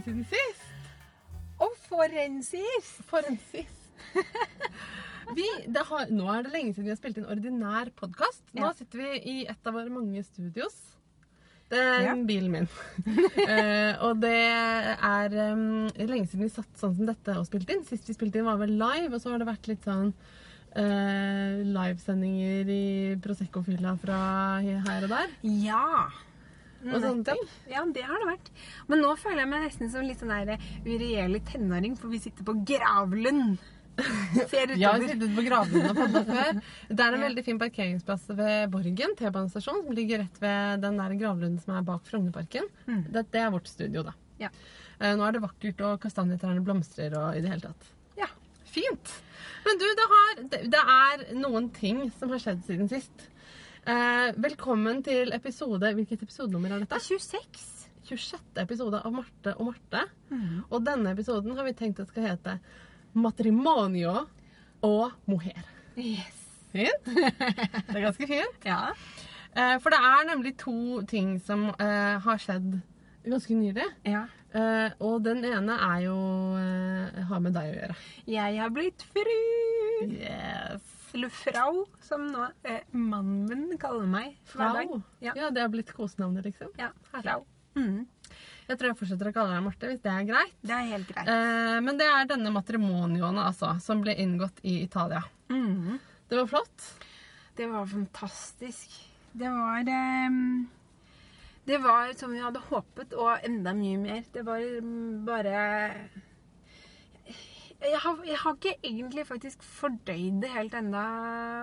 lenge siden sist. Og for en sist! For en sist. Vi, det har, nå er det lenge siden vi har spilt inn ordinær podkast. Nå Ja. sitter vi i et av våre mange studios. Det er Ja. bilen min. uh, og det er um, lenge siden vi satt sånn som dette og spilte inn. Sist vi spilte inn, var vel live, og så har det vært litt sånn uh, livesendinger i Prosecco-fylla fra her og der. Ja. Og sånne ting. Ja, det har det vært. Men nå føler jeg meg nesten som litt sånn der uregjerlig tenåring, for vi sitter på Gravlund. Ser har utover. sittet på Gravlund og podda før. Det er en Ja. veldig fin parkeringsplass ved Borgen T-banestasjon, som ligger rett ved den der gravlunden som er bak Frognerparken. Mm. Det, det er vårt studio, da. Ja. Eh, Nå er det vakkert, og kastanjetrærne blomstrer og i det hele tatt. Ja. Fint! Men du, det, har, det, det er noen ting som har skjedd siden sist. Eh, velkommen til episode Hvilket episodenummer er Det dette? er 26. 26. episode av Marte og Marte. Mm. Og denne episoden har vi tenkt at skal hete Matrimonio og mohair. Yes. Fint? Det er ganske fint. Ja. Eh, for det er nemlig to ting som eh, har skjedd ganske nylig. ja. Eh, og den ene er jo eh, har med deg å gjøre. Jeg har blitt fru. Yes. Eller frau, som nå eh, mannen min kaller meg hver dag. Ja. Ja, det har blitt kosenavnet, liksom. Ja, frau. Mm. Jeg tror jeg fortsetter å kalle deg Marte, hvis det er greit. Det er helt greit. Eh, men det er denne matrimonioen, altså, som ble inngått i Italia. Mm. Det var flott. Det var fantastisk. Det var ehm, Det var som vi hadde håpet, og enda mye mer. Det var mm, bare jeg har, jeg har ikke egentlig faktisk fordøyd det helt enda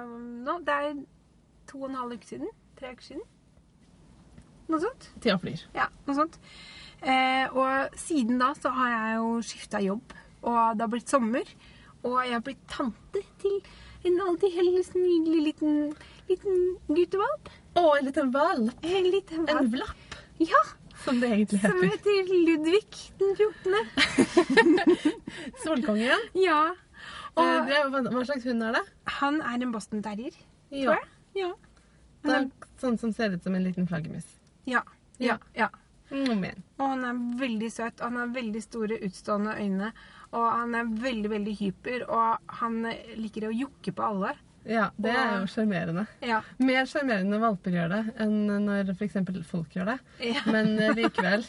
nå. Det er to og en halv uke siden. Tre uker siden. Noe sånt. Tida flyr. Ja, noe sånt. Eh, og siden da så har jeg jo skifta jobb, og det har blitt sommer. Og jeg har blitt tante til en alltid helt nydelig liten, liten guttevalp. Å, en liten valp. En liten valp. En vlapp, Ja, som det egentlig heter. som heter. Ludvig den 14. Solkongen. Ja. Og Og det, hva, slags hund er det? han er en Boston terrier, Ja. tror jeg. Ja. Er sånn som ser ut som en liten flaggermus. Ja. Ja. ja. Mm. Og han er veldig søt. Og Han har veldig store utstående øyne. Og han er veldig, veldig hyper, og han liker å jokke på alle. Ja, det er jo sjarmerende. Ja. Mer sjarmerende når valper gjør det, enn når f.eks. folk gjør det. Ja. Men eh, likevel,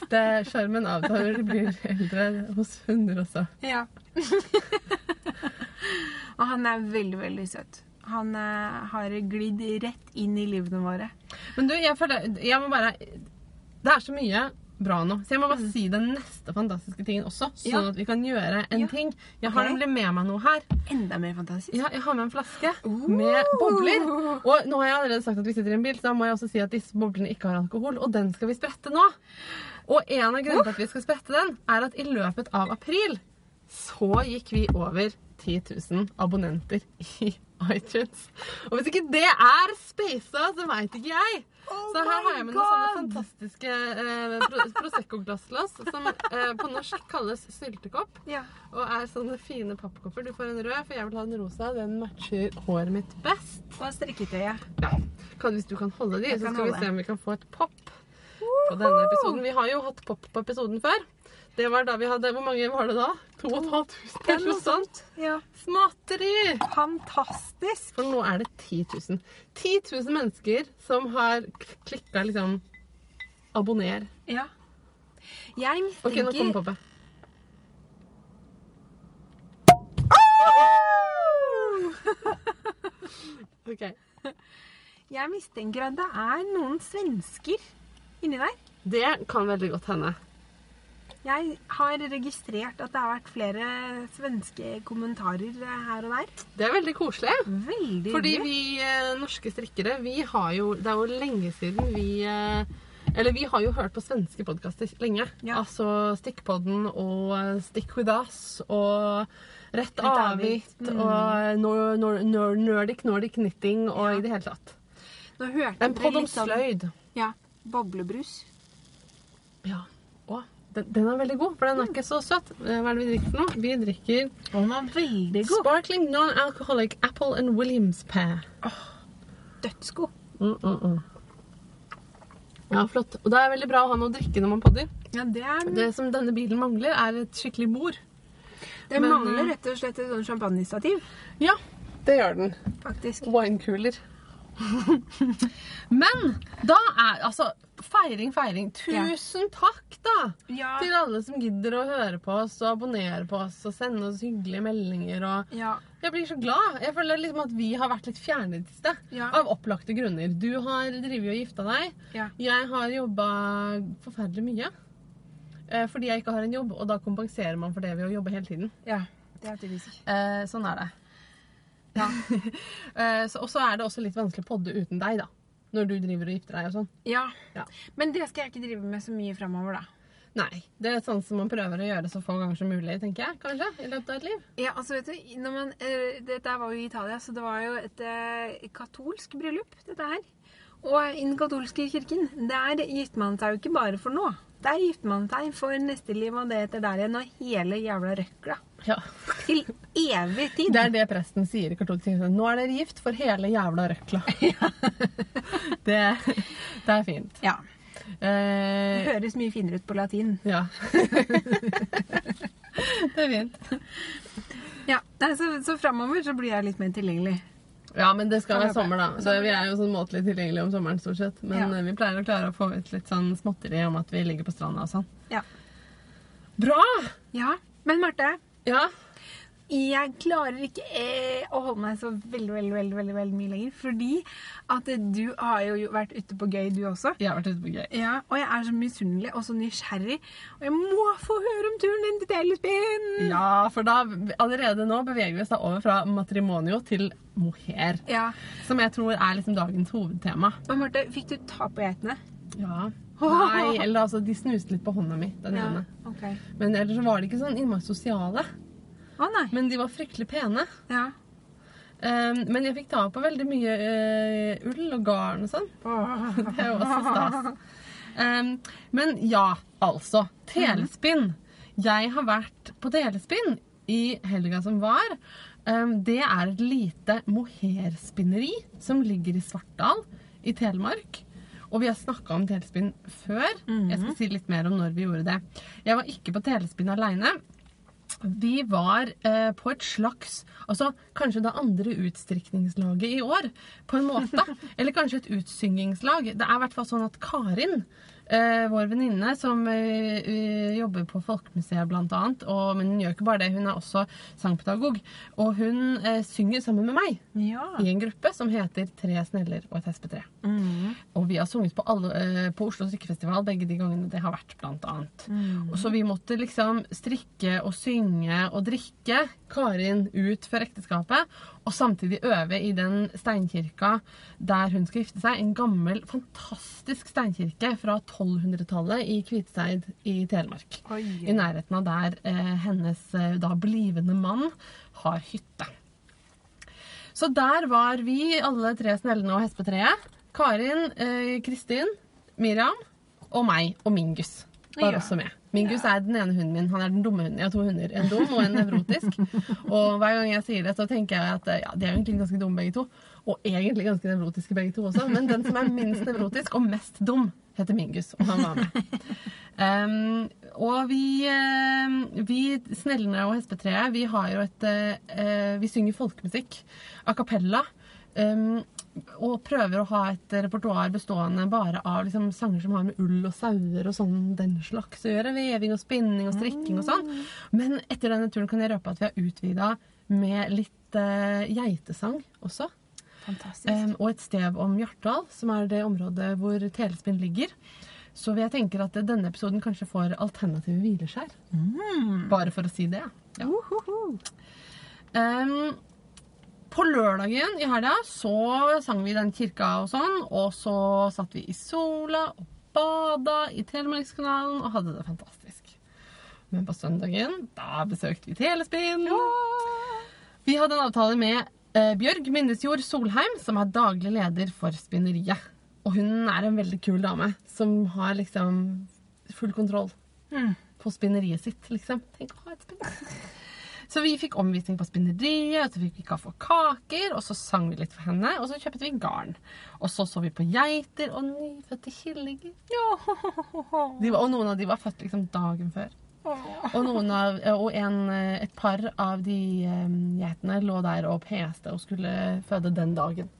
sjarmen avtar når de blir eldre hos hunder også. ja. og han er veldig, veldig søt. Han eh, har glidd rett inn i livene våre. Men du, jeg føler Jeg må bare Det er så mye bra nå, så jeg må bare si den neste fantastiske tingen også, sånn Ja. at vi kan gjøre en Ja. ting. Jeg har okay. nemlig med meg noe her. Enda mer fantastisk. Ja, jeg har med en flaske uh. med bobler. Og nå har jeg allerede sagt at vi sitter i en bil, så da må jeg også si at disse boblene ikke har alkohol, og den skal vi sprette nå. Og en av grunnene til at vi skal sprette den, er at i løpet av april så gikk vi over 10 000 abonnenter i iTunes. Og hvis ikke det er spasa, så veit ikke jeg. Oh så her har jeg med noen sånne fantastiske eh, pro- Prosecco-glass til oss, som eh, på norsk kalles syltekopp. Ja. Og er sånne fine pappkopper. Du får en rød, for jeg vil ha den rosa. Den matcher håret mitt best. Og strikketøyet. Ja. Kan, hvis du kan holde de, Jeg så skal skal vi se om vi kan få et pop på denne episoden. Vi har jo hatt pop på episoden før. Det var da vi hadde Hvor mange var det da? 2500? Ja, eller noe sånt. Ja. Småtteri! Fantastisk. For nå er det 10 000. 10 000 mennesker som har klikka liksom abonner. Ja. Jeg mistenker OK, nå kommer pappa. OK. Jeg mistenker at det er noen svensker inni der. Det kan veldig godt hende. Jeg har registrert at det har vært flere svenske kommentarer her og der. Det er veldig koselig. Veldig Fordi vi eh, norske strikkere, vi har jo Det er jo lenge siden vi eh, Eller vi har jo hørt på svenske podkaster lenge. Ja. Altså Stikkpodden og eh, Stick With Us og Rett Avgitt mm. og nor, nor, nor, Nordic Nordic Knitting og Ja. i det hele tatt. Nå hørte En podd om sløyd. Ja. Boblebrus. Ja. Den, den er veldig god, for den er ikke så søt. Eh, Hva er det vi drikker for noe? Vi drikker den er veldig god. Sparkling Non-Alcoholic Apple and Williams Pear. Dødsgod. Mm, mm, mm. Ja, flott. Og det er veldig bra å ha noe å drikke når man podder. Ja, det er Det som denne bilen mangler, er et skikkelig bord. Den Men- mangler rett og slett et sånn champagnestativ, Ja, det gjør den. faktisk. Winecooler. Men da er altså Feiring, feiring. Tusen takk, da! Ja. Til alle som gidder å høre på oss og abonnere på oss og sende oss hyggelige meldinger. og Ja. Jeg blir så glad. Jeg føler liksom at vi har vært litt fjernet i sted. Ja. Av opplagte grunner. Du har drevet og gifta deg. Ja. Jeg har jobba forferdelig mye. Eh, Fordi jeg ikke har en jobb, og da kompenserer man for det ved å jobbe hele tiden. ja. Det er typisk. Eh, sånn er det. Ja. Eh, Og så er det også litt vanskelig å podde uten deg, da. Når du driver og gifter deg og sånn. ja. Ja. Men det skal jeg ikke drive med så mye framover, da. Nei. Det er sånn som man prøver å gjøre så få ganger som mulig, tenker jeg. Kanskje, i løpet av et liv. Ja, altså vet du, man, eh, Dette var jo i Italia, så det var jo et eh, katolsk bryllup, dette her. Og i den katolske kirken, der gifter man seg jo ikke bare for nå. Der gifter man seg for neste liv og det etter der igjen, og hele jævla røkla. Ja. Til evig tid. Det er det presten sier i katolsk kirke. Nå er dere gift for hele jævla røkla. det, det er fint. Ja. Det Eh, høres mye finere ut på latin. ja. det er fint. Ja, Nei, Så, så framover så blir jeg litt mer tilgjengelig. Ja, men det skal være sommer, da. Så vi er jo sånn måtelig tilgjengelige om sommeren, stort sett. Men Ja. vi pleier å klare å få ut litt sånn småtteri om at vi ligger på stranda og sånn. Ja. Bra! ja. Men Marte, Ja. jeg klarer ikke eh, å holde meg så veldig, veldig, veldig, veldig, veldig mye lenger. Fordi at du har jo vært ute på gøy, du også. Jeg har vært ute på gøy. Ja, og jeg er så misunnelig og så nysgjerrig. Og jeg må få høre om turen din til Telespinn! Ja, for da allerede nå beveger vi oss da over fra matrimonio til mohair. Ja. Som jeg tror er liksom dagens hovedtema. Og Marte, fikk du ta på geitene? Ja. Nei, eller altså, de snuste litt på hånda mi, den ene. Okay. Men ellers så var de ikke sånn innmari sosiale. Å. Men de var fryktelig pene. Ja. Um, men jeg fikk ta på veldig mye uh, ull og garn og sånn. Det er jo også stas. Um, men ja, altså. Telespinn. Jeg har vært på telespinn i helga som var. Um, det er et lite mohairspinneri som ligger i Svartdal i Telemark. Og vi har snakka om telespinn før. Jeg skal si litt mer om når vi gjorde det. Jeg var ikke på telespinn aleine. Vi var eh, på et slags Altså kanskje det andre utstrikningslaget i år, på en måte. Eller kanskje et utsyngingslag. Det er i hvert fall sånn at Karin, eh, vår venninne som uh, uh, jobber på Folkemuseet annet, men hun gjør ikke bare det, hun er også sangpedagog, og hun synger sammen med meg Ja. i en gruppe som heter Tre sneller og et hespetre. Mm. Og vi har sunget på, alle, på Oslo Strikkefestival begge de gangene det har vært, annet. Mm. Og så vi måtte liksom strikke og synge og drikke Karin ut før ekteskapet, og samtidig øve i den steinkirka der hun skal gifte seg. En gammel, fantastisk steinkirke fra 1200-tallet i Kviteseid i Telemark. Oi. I nærheten av der eh, hennes eh, da blivende mann har hytte. Så der var vi, alle tre snellene og hespetreet. Karin, eh, Kristin, Miriam og meg og Mingus var Ja. også med. Mingus er den ene hunden min. Han er den dumme hunden. Jeg har to hunder. En dum og en nevrotisk. Og hver gang jeg sier det, så tenker jeg at eh, ja, de er egentlig ganske dumme begge to. Og egentlig ganske nevrotiske begge to også. Men den som er minst nevrotisk og mest dum, heter Mingus. Og han var med. Um, og vi, vi snellene og hespetreet, vi har jo et eh, Vi synger folkemusikk a cappella. Um, og prøver å ha et repertoar bestående bare av liksom, sanger som har med ull og sauer og sånn den slags å gjøre. Veving og spinning og strikking og sånn. Men etter denne turen kan jeg røpe at vi har utvida med litt uh, geitesang også. Fantastisk. Um, og et stev om Hjartdal, som er det området hvor Telespinn ligger. Så jeg tenker at denne episoden kanskje får alternative hvileskjær. Bare for å si det. Ja. Uhuhu. Um, på lørdagen i helga så sang vi i den kirka og sånn, og så satt vi i sola og bada i Telemarkskanalen og hadde det fantastisk. Men på søndagen, da besøkte vi Telespinn. Vi hadde en avtale med eh, Bjørg Minnesjord Solheim, som er daglig leder for Spinneriet. Og hun er en veldig kul dame som har liksom full kontroll Mm. på spinneriet sitt, liksom. Tenk å ha et spinneri. Så vi fikk omvisning på spinneriet, og så fikk vi kaffe og kaker, og så sang vi litt for henne, og så kjøpte vi garn. Og så så vi på geiter og nyfødte killinger. Var, og noen av de var født liksom dagen før. Og, av, og en, eh, et par av de eh, geitene lå der og peste og skulle føde den dagen.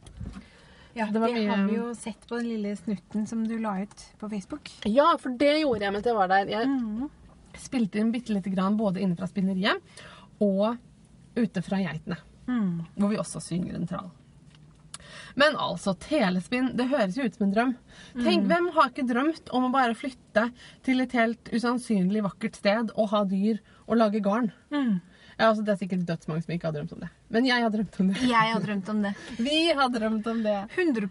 Ja, Det det, mye- har vi jo sett på den lille snutten som du la ut på Facebook. Ja, for det gjorde jeg mens jeg var der. Jeg Mm. spilte inn bitte lite grann både inne fra spinneriet og ute fra geitene. Mm. Hvor vi også synger en trall. Men altså, telespinn, det høres jo ut som en drøm. Tenk, Hvem har ikke drømt om å bare flytte til et helt usannsynlig vakkert sted og ha dyr og lage garn? Mm. Ja, altså, det er sikkert dødsmange som ikke har drømt om det. Men jeg har drømt om det. Jeg har drømt om det. Vi har drømt om det. 100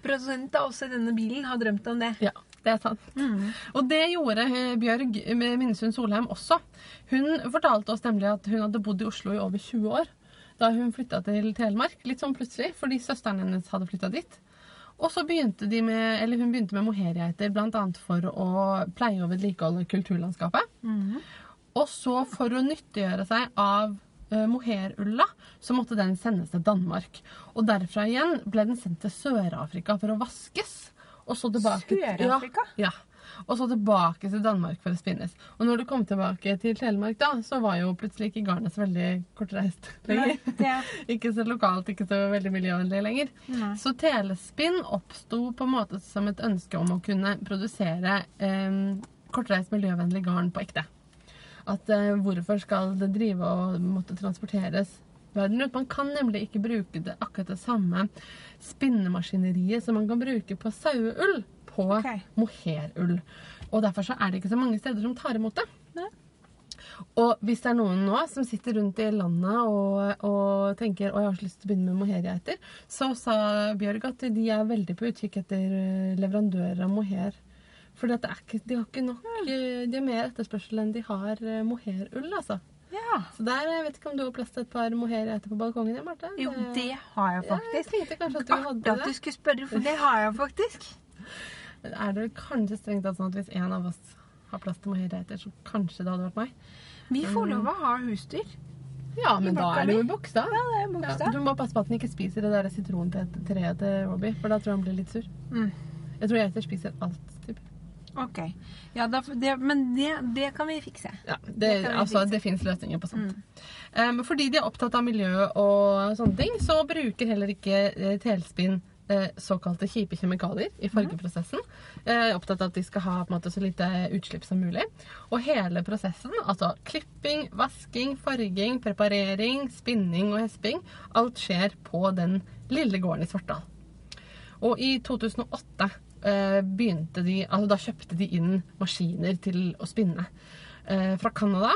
av oss i denne bilen har drømt om det. Ja, det er sant. Og det gjorde eh, Bjørg med Minnesund Solheim også. Hun fortalte oss nemlig at hun hadde bodd i Oslo i over 20 år da hun flytta til Telemark. Litt sånn plutselig, fordi søsteren hennes hadde flytta dit. Og så begynte de med, eller hun begynte med mohairgeiter bl.a. for å pleie og vedlikeholde kulturlandskapet. Og så for å nyttiggjøre seg av uh, mohairulla, så måtte den sendes til Danmark. Og derfra igjen ble den sendt til Sør-Afrika for å vaskes. Og så tilbake Sør-Afrika? Ja. ja. Og så tilbake til Danmark for å spinnes. Og når du kom tilbake til Telemark, da, så var jo plutselig ikke garnet så veldig kortreist lenger. Det- ikke så lokalt, ikke så veldig miljøvennlig lenger. Nei. Så telespinn oppsto på en måte som et ønske om å kunne produsere eh, kortreist miljøvennlig garn på ekte. At eh, hvorfor skal det drive og måtte transporteres verden rundt? Man kan nemlig ikke bruke det akkurat det samme spinnemaskineriet som man kan bruke på saueull på okay. mohairull. Og derfor så er det ikke så mange steder som tar imot det. Ne? Og hvis det er noen nå som sitter rundt i landet og, og tenker å, jeg har så lyst til å begynne med mohairgeiter, så sa Bjørg at de er veldig på utkikk etter eh, leverandører av mohair. For de har ikke nok eh, De har mer etterspørsel enn de har eh, mohairull, altså. Ja. Så der, jeg vet ikke om du har plass til et par mohair etter på balkongen? Ja, Marte? Jo, det har jeg Ja, jeg tenkte kanskje at du Artig hadde at du skulle spørre, for det har jeg faktisk. Er det kanskje strengt tatt sånn at hvis en av oss har plass til mohairgeiter, så kanskje det hadde vært meg? Vi får lov å ha husdyr. Ja, men da er det jo i boks, da. Ja, det er Ja, Bogstad. du må passe på at den ikke spiser det der sitrontreet til Robbie, for da tror jeg han blir litt sur. Mm. Jeg tror geiter spiser alt. Typ. Ok. Ja, da, det, men det, det kan vi fikse. Ja, det, Det altså, fikse. det fins løsninger på sånt. Um, fordi de er opptatt av miljø og sånne ting, så bruker heller ikke eh, telespinn eh, såkalte kjipe kjemikalier i fargeprosessen. Jeg er opptatt av at de skal ha måte, så lite utslipp som mulig. Og hele prosessen, altså klipping, vasking, farging, preparering, spinning og hesping, alt skjer på den lille gården i Svartdal. Og i 2008 eh, begynte de, altså da kjøpte de inn maskiner til å spinne eh, fra Canada.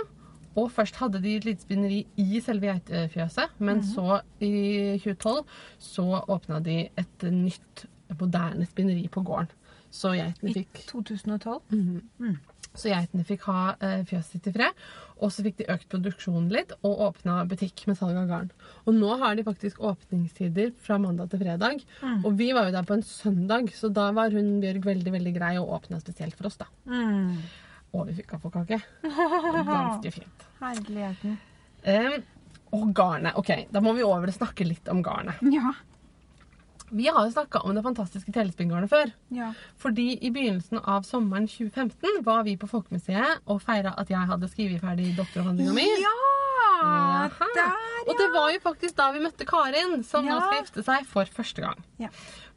Og først hadde de et lite spinneri i selve geitefjøset, men så i 2012 så åpna de et nytt, moderne spinneri på gården. Så geitene I fikk 2012. så geitene fikk ha eh, fjøset sitt i fred. Og så fikk de økt produksjonen litt og åpna butikk med salg av garn. Og nå har de faktisk åpningstider fra mandag til fredag. Og vi var jo der på en søndag, så da var hun Bjørg veldig veldig grei og åpna spesielt for oss. da. Mm. Og vi fikk kaffekake. Ganske fint. Herligheten. Um, og garnet. Ok, da må vi over og snakke litt om garnet. Ja. Vi har jo snakka om det fantastiske telespinngarnet før. Ja. Fordi i begynnelsen av sommeren 2015 var vi på Folkemuseet og feira at jeg hadde skrevet ferdig doktoravhandlinga mi. Ja! Der, Og det var jo faktisk da vi møtte Karin, som nå skal gifte seg for første gang. Ja.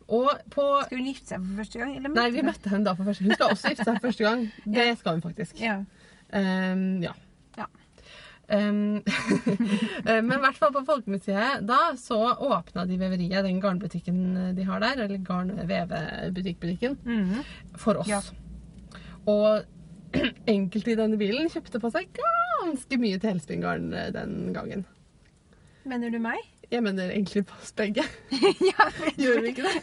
Og på Skal hun gifte seg for første gang? Eller Nei, vi møtte henne da for første gang. Hun skal også gifte seg for første gang. Det skal hun faktisk. Ja. Um, ja. Men i hvert fall på Folkemuseet, da så åpna de veveriet, den garnbutikken de har der, eller garn-veve-butikkbutikken, Mhm. for oss. Ja. Og enkelte i denne bilen kjøpte på seg ganske mye telespinngarn eh, den gangen. Mener du meg? Jeg mener egentlig på oss begge. ja, Gjør vi ikke det?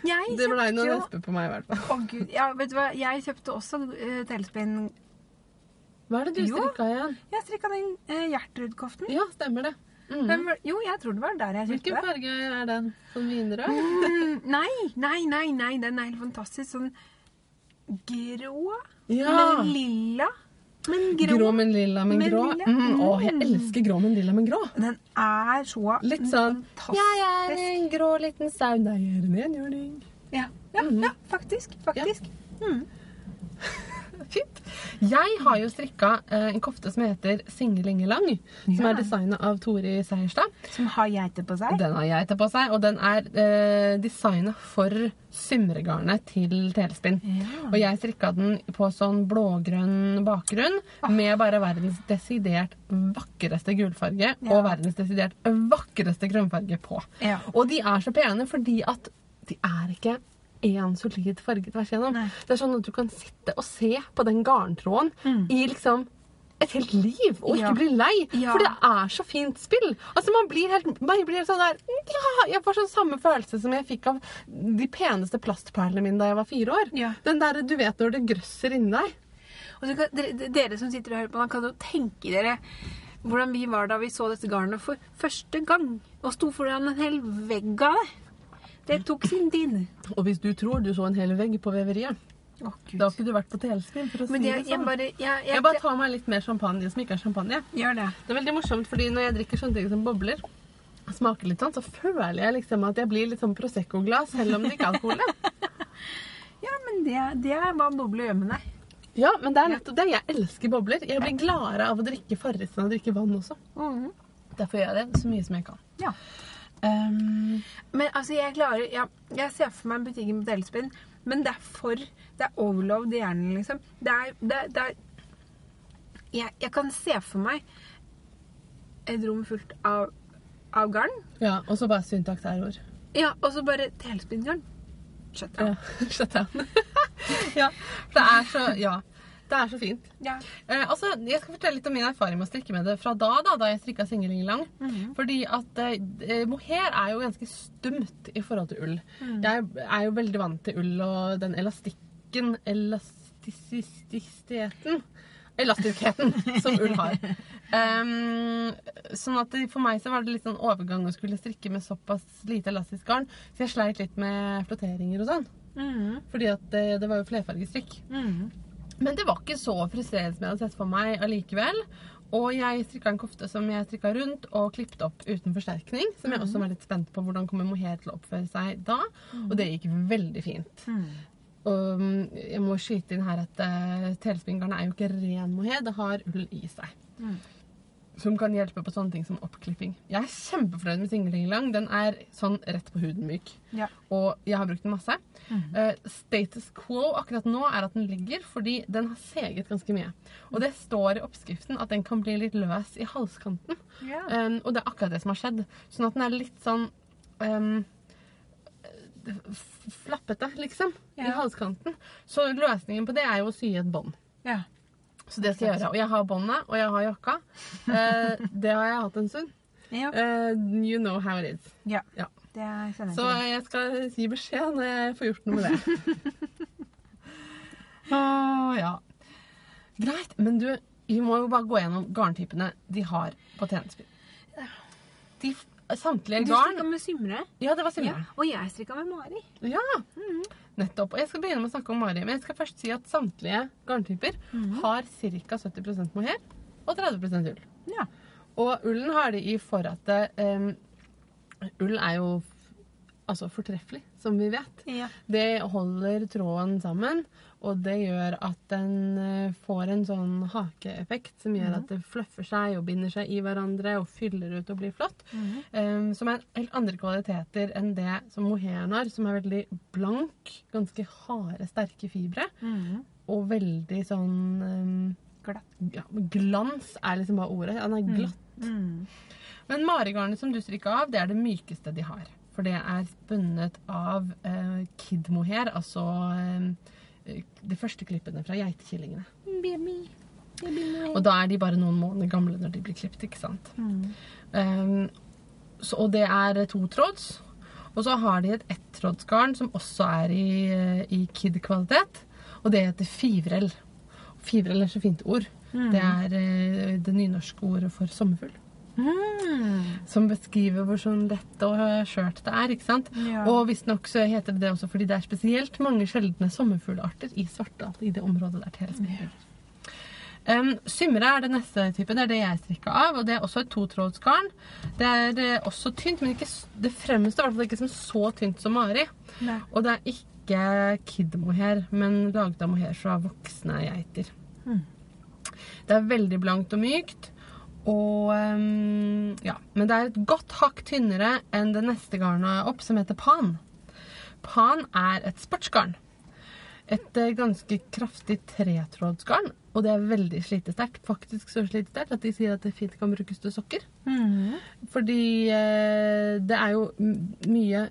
Det blei noen jo på meg i hvert fall. Å gud, ja, vet du hva? Jeg kjøpte også uh, telespinn. Hva er det du strikka igjen? Jeg strikka den eh, Gjertrud-koften. Ja, stemmer det. Mm. Hvem, Jo, jeg tror det var der jeg kjøpte Hvilken farge er den? Sånn vinrød? Mm, nei, nei, nei, nei, den er helt fantastisk. Sånn grå Ja. med lilla. Men grå, Grå, men lilla, men Men grå. lilla. Mm, å, jeg Mm. elsker grå, men lilla, men grå. Den er så Litt sånn fantastisk. Jeg er en grå liten sau, nei, jeg er en enhjørning. Ja, ja, Mhm. ja faktisk. Faktisk. Mm. Fint. Jeg har jo strikka eh, en kofte som heter Singelingelang, som Ja. er designa av Tori Seierstad. Som har geiter på seg. Den har geiter på seg, og den er eh, designa for symregarnet til telespinn. Ja. Og jeg strikka den på sånn blågrønn bakgrunn med bare verdens desidert vakreste gulfarge Ja. og verdens desidert vakreste grønnfarge på. Ja. Og de er så pene fordi at de er ikke én solid farge tvers igjennom. Nei. Det er sånn at du kan sitte og se på den garntråden Mm. i liksom et helt liv og ikke Ja. bli lei. Ja. For det er så fint spill. Altså Man blir helt, man blir helt sånn der ja, Jeg får sånn samme følelse som jeg fikk av de peneste plastperlene mine da jeg var fire år. Ja. Den der du vet når det grøsser inni deg. Og kan, dere, dere som sitter og hører på, kan jo tenke dere hvordan vi var da vi så dette garnet for første gang. Og sto foran en hel vegg av det. Det tok sin tid. Og hvis du tror du så en hel vegg på veveriet, oh, da har ikke du vært på telespinn. for å si Men det sånn. jeg bare jeg, jeg, Jeg bare tar meg litt mer champagne som ikke er champagne. Gjør det. Det er veldig morsomt, fordi når jeg drikker sånne ting som bobler, smaker litt sånn, så føler jeg liksom at jeg blir litt sånn Prosecco-glass, selv om det ikke er alkohol. Ja, men det, det er hva bobler gjør med deg. Ja, men det er nettopp det. Jeg elsker bobler. Jeg blir gladere av å drikke Farris enn å drikke vann også. Mhm. Derfor gjør jeg det så mye som jeg kan. Ja. Um, Men altså, jeg klarer ja, Jeg ser for meg butikken på Telespinn, men det er for Det er overlovd i hjernen, liksom. Det er, det, det er jeg, jeg kan se for meg et rom fullt av, av garn. ja, og så bare syntakkterror. Ja, og så bare telespinngarn. Shut Ja, up. shut down. ja, det er så Ja. Det er så fint. Ja. Eh, altså, jeg skal fortelle litt om min erfaring med å strikke med det fra da, da, da jeg strikka singelingelang. -hmm. Fordi at eh, mohair er jo ganske stumt i forhold til ull. Mm. Jeg er jo veldig vant til ull og den elastikken Elastisiteten Elastikheten som ull har. Um, sånn at det, for meg så var det litt sånn overgang å skulle strikke med såpass lite elastisk garn. Så jeg sleit litt med flotteringer og sånn. Mhm. Fordi at det, det var jo flerfargestrikk. Mhm. Men det var ikke så frustrerende som jeg hadde sett for meg allikevel. Og jeg strikka en kofte som jeg strikka rundt og klippet opp uten forsterkning. Som jeg også var litt spent på hvordan kommer mohair til å oppføre seg da. Og det gikk veldig fint. Mhm. Og mm, jeg må skyte inn her at uh, telespinngarnet er jo ikke ren mohair. Det har ull i seg. Som kan hjelpe på sånne ting som oppklipping. Jeg er kjempefornøyd med singelingelang. Den er sånn rett på huden myk. Ja. Og jeg har brukt den masse. Mm -hmm. uh, status quo akkurat nå er at den ligger fordi den har seget ganske mye. Og det står i oppskriften at den kan bli litt løs i halskanten. Ja. Um, og det er akkurat det som har skjedd. Sånn at den er litt sånn um, flappete, liksom, i halskanten. Så løsningen på det er jo å sy et bånd. ja. Så det skal jeg gjøre. Og jeg har båndet, og jeg har jakka. Eh, det har jeg hatt en stund. Ja. Eh, you know how it is. ja. Ja. Det kjenner jeg Så til. jeg skal gi beskjed når jeg får gjort noe med det. Åh, ja. Greit. Men du, vi må jo bare gå gjennom garntypene de har på tjenestespinn. De samtlige Du garn strikka med Simre? Ja, det var Ja. Simre. Og jeg strikka med Mari. Ja. Nettopp. Og jeg skal begynne med å snakke om Mari. Men jeg skal først si at samtlige garntyper har ca. 70% mohair og 30% ull. Ja. Og ullen har de i for at det, Ull er jo altså fortreffelig, som vi vet. Ja. Det holder tråden sammen, og det gjør at den eh, får en sånn hakeeffekt som gjør at det fluffer seg og binder seg i hverandre og fyller ut og blir flott. Mhm. um, som er helt andre kvaliteter enn det som mohairen har, som er veldig blank, ganske harde, sterke fibre, Mhm. og veldig sånn um, Glatt. ja, Glans er liksom bare ordet. Den er glatt. Mm. Men maregarnet som du strikker av, det er det mykeste de har. For det er spunnet av eh, kid-mohair, altså eh, de første klippene fra geitekillingene. Baby. Baby Og da er de bare noen måneder gamle når de blir klippet, ikke sant? Mm. Um, så, og det er totråds. Og så har de et ettrådsgarn som også er i, eh, i kid-kvalitet. Og det heter fivrel. Fivrel er så fint ord. Mm. Det er eh, det nynorske ordet for sommerfugl. Mhm. Som beskriver hvor sånn lett og skjørt det er. ikke sant? Ja. Og visstnok heter det det også fordi det er spesielt mange sjeldne sommerfuglarter i Svartdal, i det området der telespinn Ja. Um, Symre er det neste type. Det er det jeg strikka av. Og det er også et totrådsgarn. Det er eh, også tynt, men ikke, det fremste i hvert fall ikke som så tynt som Mari. Nei. Og det er ikke kid-mohair, men laget av mohair fra voksne geiter. Mm. Det er veldig blankt og mykt. Og um, ja, Men det er et godt hakk tynnere enn det neste garnet opp, som heter pan. Pan er et sportsgarn. Et eh, ganske kraftig tretrådsgarn. Og det er veldig slitesterkt. Faktisk så slitesterkt at de sier at det fint kan brukes til sokker. Mhm. Fordi eh, det er jo mye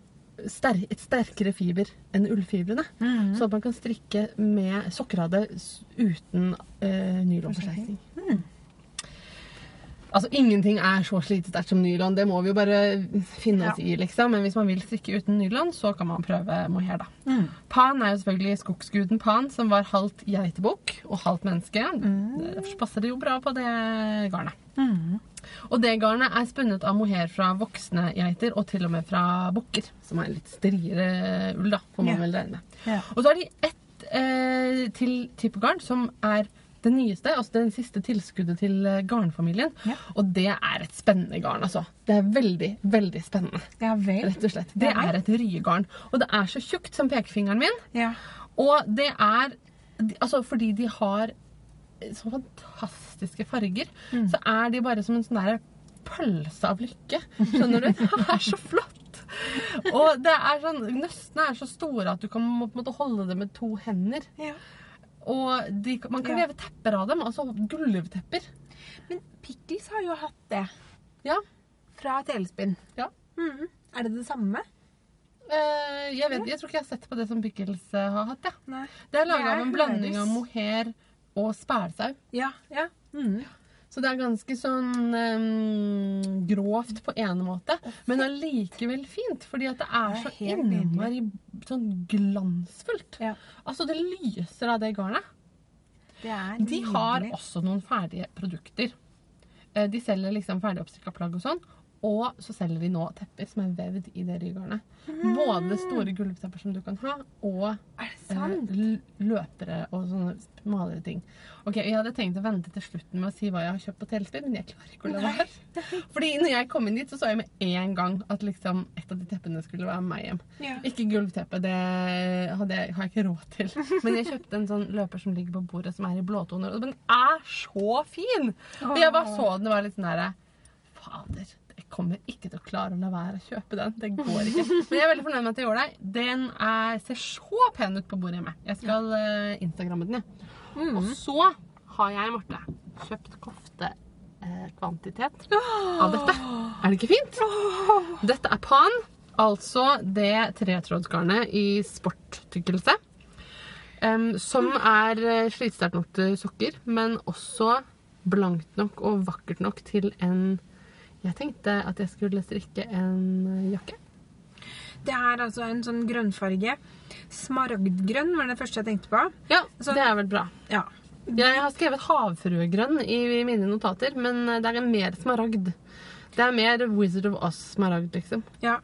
ster et sterkere fiber enn ullfibrene. Mm. Så at man kan strikke med sokkerade s- uten eh, nylonforsterkning. Mm. Altså, ingenting er så slitesterkt som nylon. Det må vi jo bare finne oss Ja. i, liksom. Men hvis man vil strikke uten nylon, så kan man prøve mohair, da. Mm. Pan er jo selvfølgelig skogsguden Pan, som var halvt geitebukk og halvt menneske. Mm. Derfor passer det jo bra på det garnet. Mm. Og det garnet er spunnet av mohair fra voksne geiter, og til og med fra bukker, som er litt striere ull, da, får man yeah. vel regne. Ja. Og så har de ett eh, til type garn, som er det nyeste, altså den siste tilskuddet til eh, garnfamilien. Ja. Og det er et spennende garn, altså. Det er veldig, veldig spennende, Ja rett og slett. Det er et ryegarn. Og det er så tjukt som pekefingeren min. Ja. Og det er Altså fordi de har så fantastiske farger, Mm. så er de bare som en sånn derre pølse av lykke. Skjønner du? Det er så flott! Og det er sånn, nøstene er så store at du kan må- på holde det med to hender. ja. Og de, man kan Ja. leve tepper av dem, altså gulvtepper. Men Pickles har jo hatt det Ja. fra telespinn. Ja. Mhm. Er det det samme? Eh, jeg, vet, jeg tror ikke jeg har sett på det som Pickles eh, har hatt. Ja. Det er laga av en blanding av mohair og spælsau. Ja. ja. Mm. Så det er ganske sånn um, grovt på en måte, men allikevel fint. Fordi at det er Det er så helt innmari sånn glansfullt. Ja. Altså, det lyser av det garnet. Det De har også noen ferdige produkter. Eh, De selger liksom ferdig oppstrikka plagg og sånn. Og så selger de nå tepper som er vevd i det rygarnet. Både store gulvtepper som du kan ha, og eh, løpere og sånne smalere ting. Ok, Jeg hadde tenkt å vente til slutten med å si hva jeg har kjøpt på telespill, men jeg klarer ikke å la være. Fordi når jeg kom inn dit, så så jeg med en gang at liksom et av de teppene skulle være meg hjem. Ja. Ikke gulvteppe, det hadde jeg, har jeg ikke råd til. Men jeg kjøpte en sånn løper som ligger på bordet, som er i blåtoner. Og den er så fin! Og jeg bare så den og var litt sånn herre Fader, kommer ikke til å klare å la være å kjøpe den. Det går ikke. Men jeg er veldig fornøyd med at jeg gjorde det. Den er, ser så pen ut på bordet hjemme. Jeg skal uh, instagramme den, jeg. Mm. Og så har jeg, Marte, kjøpt koftekvantitet av dette. Er det ikke fint? Dette er pan, altså det tretrådsgarnet i sporttykkelse. Um, som er eh, slitesterkt nok til sokker, men også blankt nok og vakkert nok til en Jeg tenkte at jeg skulle strikke en jakke. Det er altså en sånn grønnfarge. Smaragdgrønn var det første jeg tenkte på. Ja, Så- det er vel bra. Ja. Jeg har skrevet havfruegrønn i mine notater, men det er mer smaragd. Det er mer Wizard of Oz-smaragd, liksom. ja.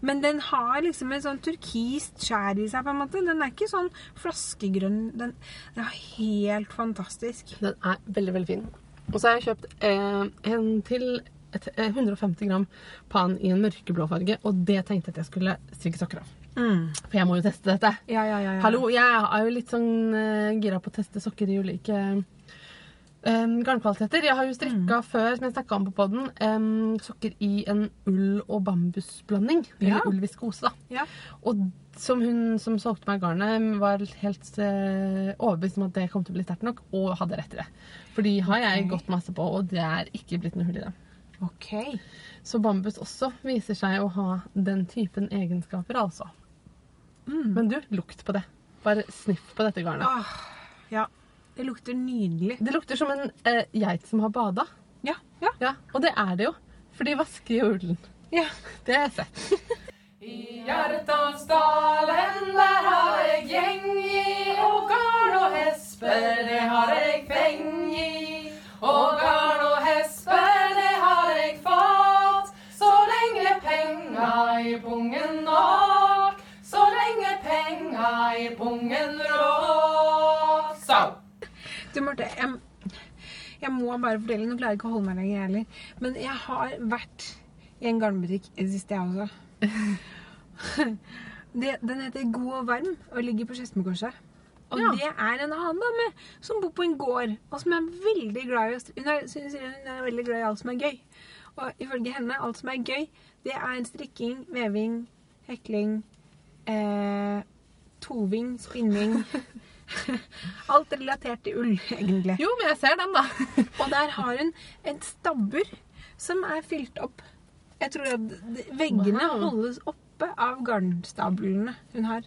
Men den har liksom et sånn turkist skjær i seg, på en måte. Den er ikke sånn flaskegrønn. Den, den er helt fantastisk. Den er veldig, veldig fin. Og så har jeg kjøpt eh, en til et, eh, 150 gram pan i en mørkeblå farge, og det tenkte jeg at jeg skulle strikke sokker av. For jeg må jo teste dette. Ja, ja, ja. ja. Hallo, jeg er jo litt sånn uh, gira på å teste sokker i ulike um, garnkvaliteter. Jeg har jo strikka før, som jeg snakka om på poden, sokker i en ull- og bambusblanding. Eller Ja. ull-viskose, da. Ja. Og som hun som solgte meg garnet, var helt uh, overbevist om at det kom til å bli sterkt nok, og hadde rett i det. For de har jeg gått masse på, og det er ikke blitt noe hull i det. OK. Så bambus også viser seg å ha den typen egenskaper, altså. Mm. Men du, lukt på det. Bare sniff på dette garnet. Åh, ja. Det lukter nydelig. Det lukter som en eh, geit som har bada. Ja. Ja. Ja, og det er det jo. For de vasker jo ullen. ja. Det har jeg sett. I Hjertansdalen, jeg, må bare fortelle, nå klarer jeg ikke å holde meg lenger heller. Men jeg har vært i en garnbutikk i det siste, jeg også. Det, den heter God og varm og ligger på Skedsmokorset. Og Ja. det er en annen dame som bor på en gård, og som er veldig glad i Hun er, synes hun er veldig glad i alt som er gøy. Og ifølge henne, alt som er gøy, det er strikking, veving, hekling, eh, toving, spinning Alt relatert til ull, egentlig. Jo, men jeg ser den, da. Og der har hun et stabbur som er fylt opp. Jeg tror at veggene Wow. holdes oppe av garnstablene hun har.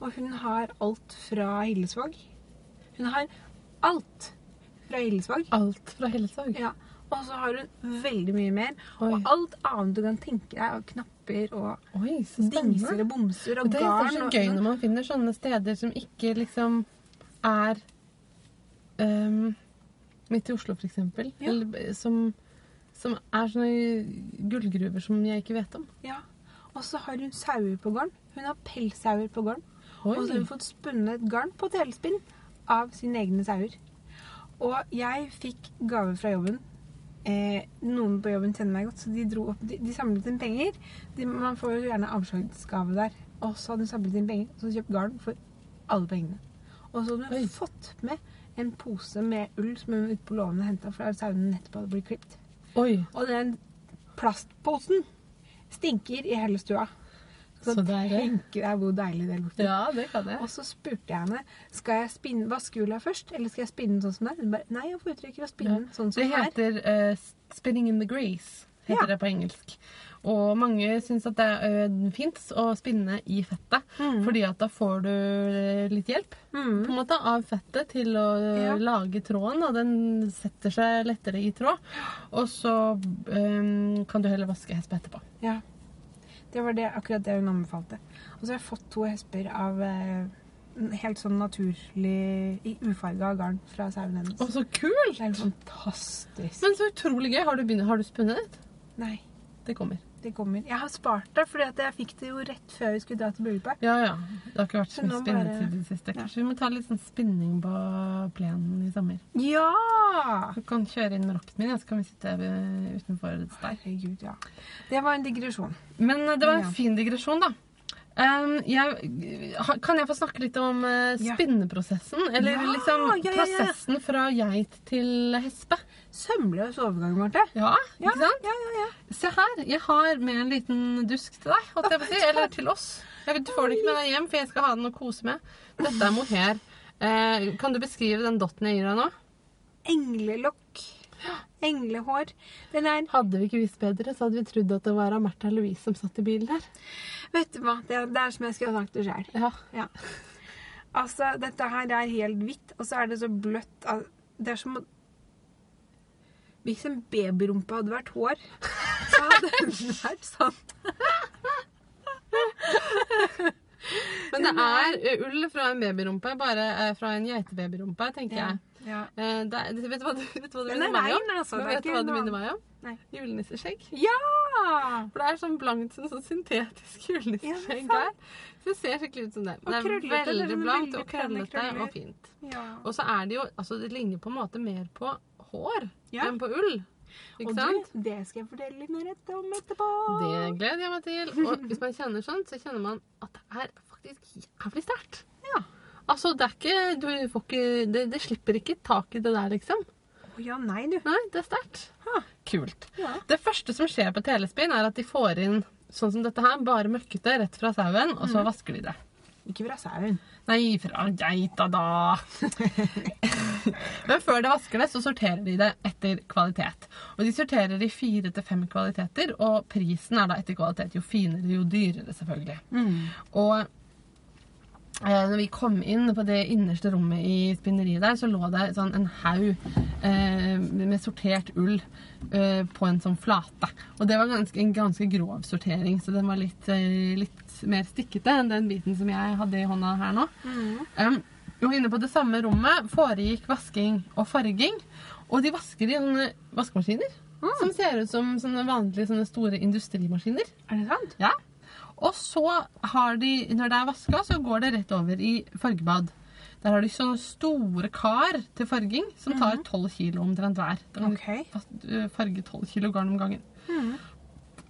Og hun har alt fra Hillesvåg. Hun har alt fra Hillesvåg. Alt fra Hillesvåg. Ja. Og så har hun veldig mye mer. Oi. Og alt annet du kan tenke deg av knapper og Oi, så dingser og bomser og Det er så gøy når man finner sånne steder som ikke liksom er um, midt i Oslo, eksempel. Ja. Eller som, som er sånne gullgruver som jeg ikke vet om. Ja. Og så har hun sauer på garn. Hun har pelssauer på garn. Oi. Og så har hun fått spunnet et garn på telespinn av sine egne sauer. Og jeg fikk gave fra jobben. Eh, noen på jobben kjenner meg godt, så de, dro opp, de, de samlet inn penger. De, man får jo gjerne avslagsgave der. Og så hadde hun samlet inn penger, og så kjøpt garn for alle pengene. Og så hadde hun fått med en pose med ull som hun ute på låven henta for sauene nettopp hadde blitt klipt. Oi. Og den plastposen stinker i hele stua. Så, Så deilig. tenk deg hvor deilig det lukter. Ja, det kan jeg. Og så spurte jeg henne skal jeg spinne, vaskehjula først, eller skal jeg spinne den sånn som den er. jeg får nei, jeg foretrekker å spinne den sånn som Det den er. heter uh, 'spinning in the grace'. heter Ja. det på engelsk. Og mange syns at det er uh, fint å spinne i fettet, Mm. fordi at da får du eh, litt hjelp Mm. på en måte, av fettet til å eh, Ja. lage tråden. Og den setter seg lettere i tråd. Og så um, kan du heller vaske hespe etterpå. Ja. Det var det, akkurat det hun anbefalte. Og så har jeg fått to hesper av eh, helt sånn naturlig i ufarga garn fra sauen hennes. Å, så kult! Det er helt fantastisk. Men så utrolig gøy. Har du, begynt, har du spunnet? Nei, Det kommer. Det kommer. Jeg har spart det, for jeg fikk det jo rett før vi skulle dra til bryllupet. Ja, ja. Det har ikke vært så Så mye spinnetid bare- det siste. Kanskje vi må ta litt sånn spinning på plenen i sommer. Ja! Du kan kjøre inn rocken min, ja, så kan vi sitte utenfor deg. Herregud, ja. Det var en digresjon. Men eh, det var en Ja. fin digresjon, da. Um, jeg, kan jeg få snakke litt om uh, spinneprosessen? Eller Ja, liksom ja, prosessen fra geit til hespe? Sømløs overgang, Marte. Ja, ikke sant? ja, ja, ja. Se her, jeg har med en liten dusk til deg, holdt jeg på å si. Eller til oss. Vet, du får det ikke med deg hjem, for jeg skal ha den å kose med. Dette er mohair. Uh, kan du beskrive den dotten jeg gir deg nå? Englelokk. Englehår. Den er Hadde vi ikke visst bedre, så hadde vi trodd at det var Märtha Louise som satt i bilen der. Vet du hva? Det er, det er som jeg skulle ha sagt det sjøl. Ja. Ja. Altså, dette her er helt hvitt, og så er det så bløtt Det er som Hvis en babyrumpe hadde vært hår, så hadde den vært sånn. Men det er ull fra en babyrumpe, bare eh, fra en geitebabyrumpe, tenker Ja. jeg. Ja. Eh, det vet du hva, vet du hva det er minner meg om? altså. Vet du hva det minner meg om? Nei. Julenisseskjegg. ja! For det er sånn blankt, sånn, sånn syntetisk julenisseskjegg er der. Så det ser skikkelig ut som det. Og det er krøllete, veldig sånn blankt og krøllete og fint. ja. Og så er det jo Altså, det ligner på en måte mer på hår Ja. enn på ull. Ikke Og sant? du, det skal jeg fortelle litt mer om etterpå. Det gleder jeg meg til. Og hvis man kjenner sånn, så kjenner man at det er faktisk jævlig sterkt. Ja. Altså, det er ikke Du får ikke Det, det slipper ikke tak i det der, liksom. Å ja, nei, du. Nei, det er sterkt. Kult. Ja. Det første som skjer på telespinn, er at de får inn sånn som dette her, bare møkkete rett fra sauen, og Mm. så vasker de det. Ikke fra sauen. Nei, fra geita, da. Men før de vasker det, så sorterer de det etter kvalitet. Og de sorterer i fire til fem kvaliteter, og prisen er da etter kvalitet. Jo finere, jo dyrere, selvfølgelig. Og eh, når vi kom inn på det innerste rommet i spinneriet der, så lå det sånn en haug eh, med sortert ull eh, på en sånn flate. Og det var ganske, en ganske grov sortering, så den var litt, eh, litt mer stikkete enn den biten som jeg hadde i hånda her nå. Um, og inne på det samme rommet foregikk vasking og farging. Og de vasker i sånne vaskemaskiner som ser ut som sånne vanlige sånne store industrimaskiner. Er det sant? Ja. Og så har de, når det er vaska, så går det rett over i fargebad. Der har de sånne store kar til farging som tar 12 kilo omtrent hver. Da kan Ok. de øh, farge 12 kilo garn om gangen.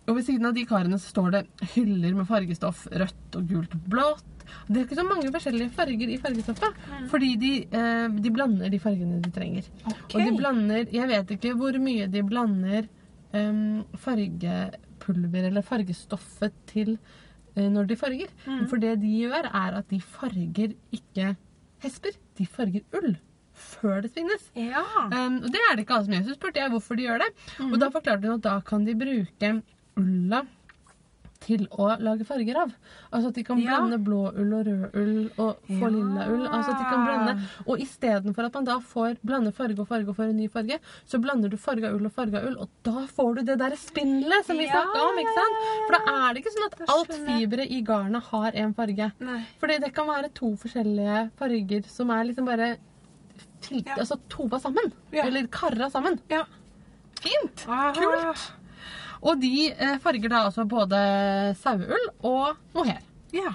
Og ved siden av de karene så står det hyller med fargestoff rødt og gult og blått. Det er ikke så mange forskjellige farger i fargestoffet, fordi de, eh, de blander de fargene de trenger. Okay. Og de blander Jeg vet ikke hvor mye de blander em, fargepulver eller fargestoffet til eh, når de farger. For det de gjør, er at de farger ikke hesper. De farger ull før det spinnes. Ja. Um, og det er det ikke alle som gjør. Så spurte jeg hvorfor de gjør det. Og da forklarte hun at da kan de bruke ulla til å lage farger av. Altså at de kan Ja. blande blå ull og rød ull og få Ja. lilla ull. Altså at de kan blande. Og istedenfor at man da får blande farge og farge og får en ny farge, så blander du farga ull og farga ull, og da får du det der spindelet som vi Ja, snakka om. ikke sant? For da er det ikke sånn at alt fiberet i garnet har en farge. Nei. Fordi det kan være to forskjellige farger som er liksom bare til, Ja. altså tova sammen. Ja. Eller karra sammen. Ja. Fint! Aha. Kult! Og de eh, farger da altså både saueull og mohair. Ja.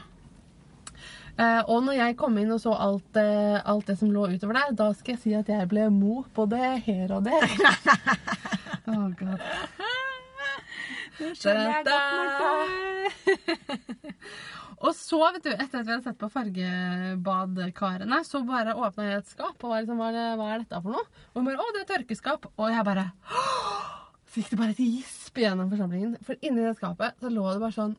Eh, og når jeg kom inn og så alt, eh, alt det som lå utover der, da skal jeg si at jeg ble mo både her og der. oh, God. Nå skjønner jeg godt, Marte. Og så, vet du, etter at vi hadde sett på fargebadkarene, så bare åpna jeg et skap og var liksom, hva er, det, dette for noe? Og hun bare, å, det er tørkeskap. Og jeg bare, så gikk det bare et gisp gjennom forsamlingen. For inni det skapet så lå det bare sånn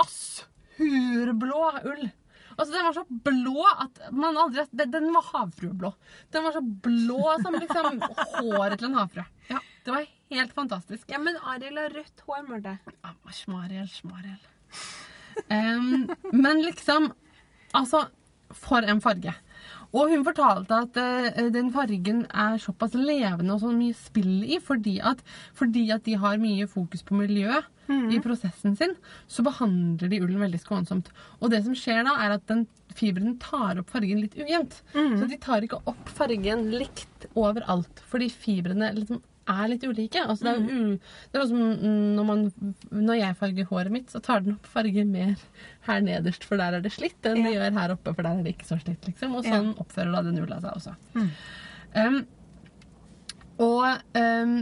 assurblå ull. Altså, Den var så blå at man aldri Den, den var havfrueblå. Den var så blå som liksom håret til en havfrue. Ja, det var helt fantastisk. Ja, men Ariel har rødt hår, Marte. Ah, Smariel, smariel. Um, men liksom Altså, for en farge. Og hun fortalte at uh, den fargen er såpass levende og så mye spill i fordi at, fordi at de har mye fokus på miljø i prosessen sin, så behandler de ullen veldig skånsomt. Og det som skjer da, er at den fiberen tar opp fargen litt ujevnt. Så de tar ikke opp fargen likt overalt, fordi fibrene liksom er litt ulike. Altså det, er u, det er som når, man, når jeg farger håret mitt, så tar den opp farger mer her nederst, for der er det slitt, enn det gjør her oppe, for der er det ikke så slitt. liksom. Og Ja. sånn oppfører da den ulla seg også. Um, og um,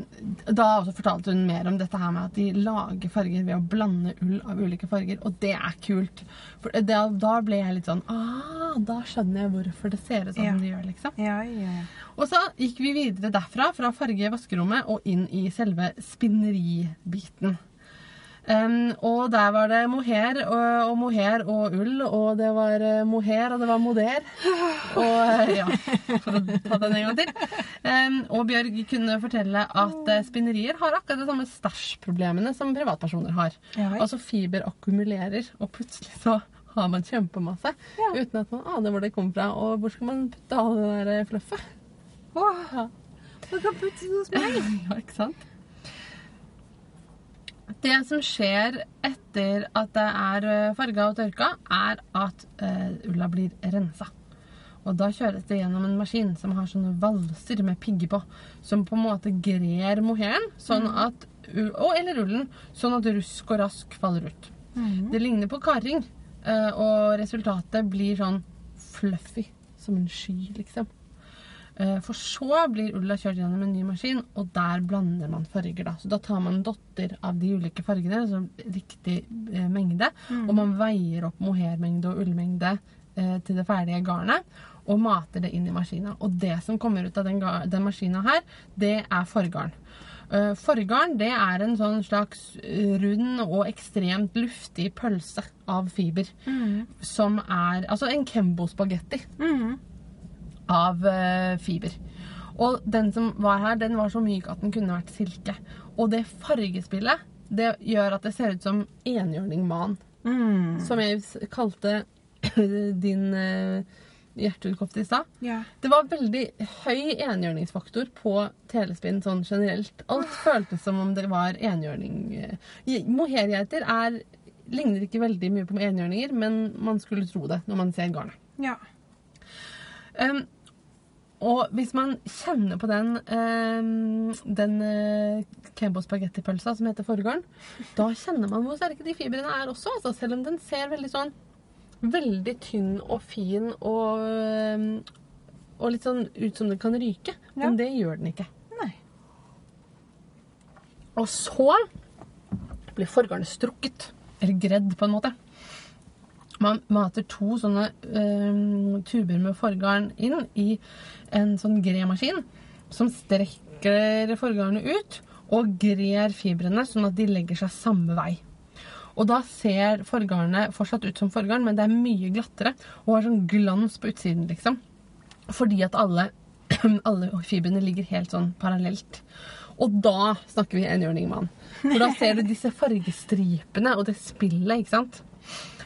da fortalte hun mer om dette her med at de lager farger ved å blande ull av ulike farger, og det er kult. For det, da ble jeg litt sånn ah, Da skjønner jeg hvorfor det ser ut som Ja. det gjør, liksom. Ja, ja. Og så gikk vi videre derfra, fra farge vaskerommet og inn i selve spinneribiten. Um, og der var det mohair og, og mohair og ull, og det var eh, mohair og det var moder. Og eh, ja, for å ta den en gang til. Um, og Bjørg kunne fortelle at eh, spinnerier har akkurat de samme stæsjproblemene som privatpersoner har. Ja. Altså fiber akkumulerer, og plutselig så har man kjempemasse Ja. uten at man aner hvor det kommer fra. Og hvor skal man putte all det der fluffet? Wow. Ja. du kan putte det hos meg. ja, ikke sant? Det som skjer etter at det er eh, farga og tørka, er at eh, ulla blir rensa. Og da kjøres det gjennom en maskin som har sånne valser med pigger på, som på en måte grer mohairen, sånn at, eller ullen, sånn at rusk og rask faller ut. Det ligner på karring, eh, og resultatet blir sånn fluffy, som en sky, liksom. Eh, For så blir ulla kjørt gjennom en ny maskin, og der blander man farger. da. Så da tar man dotter av de ulike fargene, altså riktig eh, mengde, og man veier opp mohairmengde og ullmengde eh, til det ferdige garnet, og mater det inn i maskina. Og det som kommer ut av den, den maskina her, det er forgarn. Uh, forgarn det er en sånn slags rund og ekstremt luftig pølse av fiber. Som er Altså en Kembo-spagetti Mhm. Av eh, fiber. Og den som var her, den var så myk at den kunne vært silke. Og det fargespillet det gjør at det ser ut som enhjørningman. Mm. Som jeg kalte din uh, hjertehudkofte i stad. Ja. Det var veldig høy enhjørningsfaktor på telespinn sånn generelt. Alt føltes som om det var enhjørning. eh, Mohairgeiter er ligner ikke veldig mye på enhjørninger, men man skulle tro det når man ser garnet. Ja. Um, og hvis man kjenner på den, eh, den uh, Kembo spagettipølsa som heter Forgården, da kjenner man hvor sterke de fibrene er også. Altså, selv om den ser veldig sånn Veldig tynn og fin og, og litt sånn ut som den kan ryke. Men det gjør den ikke. Nei. Og så blir forgarnet strukket. Eller gredd, på en måte. Man mater to sånne øhm, tuber med forgarn inn i en sånn gremaskin som strekker forgarnet ut og grer fibrene sånn at de legger seg samme vei. Og da ser forgarnet fortsatt ut som forgarn, men det er mye glattere og har sånn glans på utsiden, liksom. Fordi at alle, alle fibrene ligger helt sånn parallelt. Og da snakker vi enhjørningmann. For da ser du disse fargestripene og det spillet, ikke sant?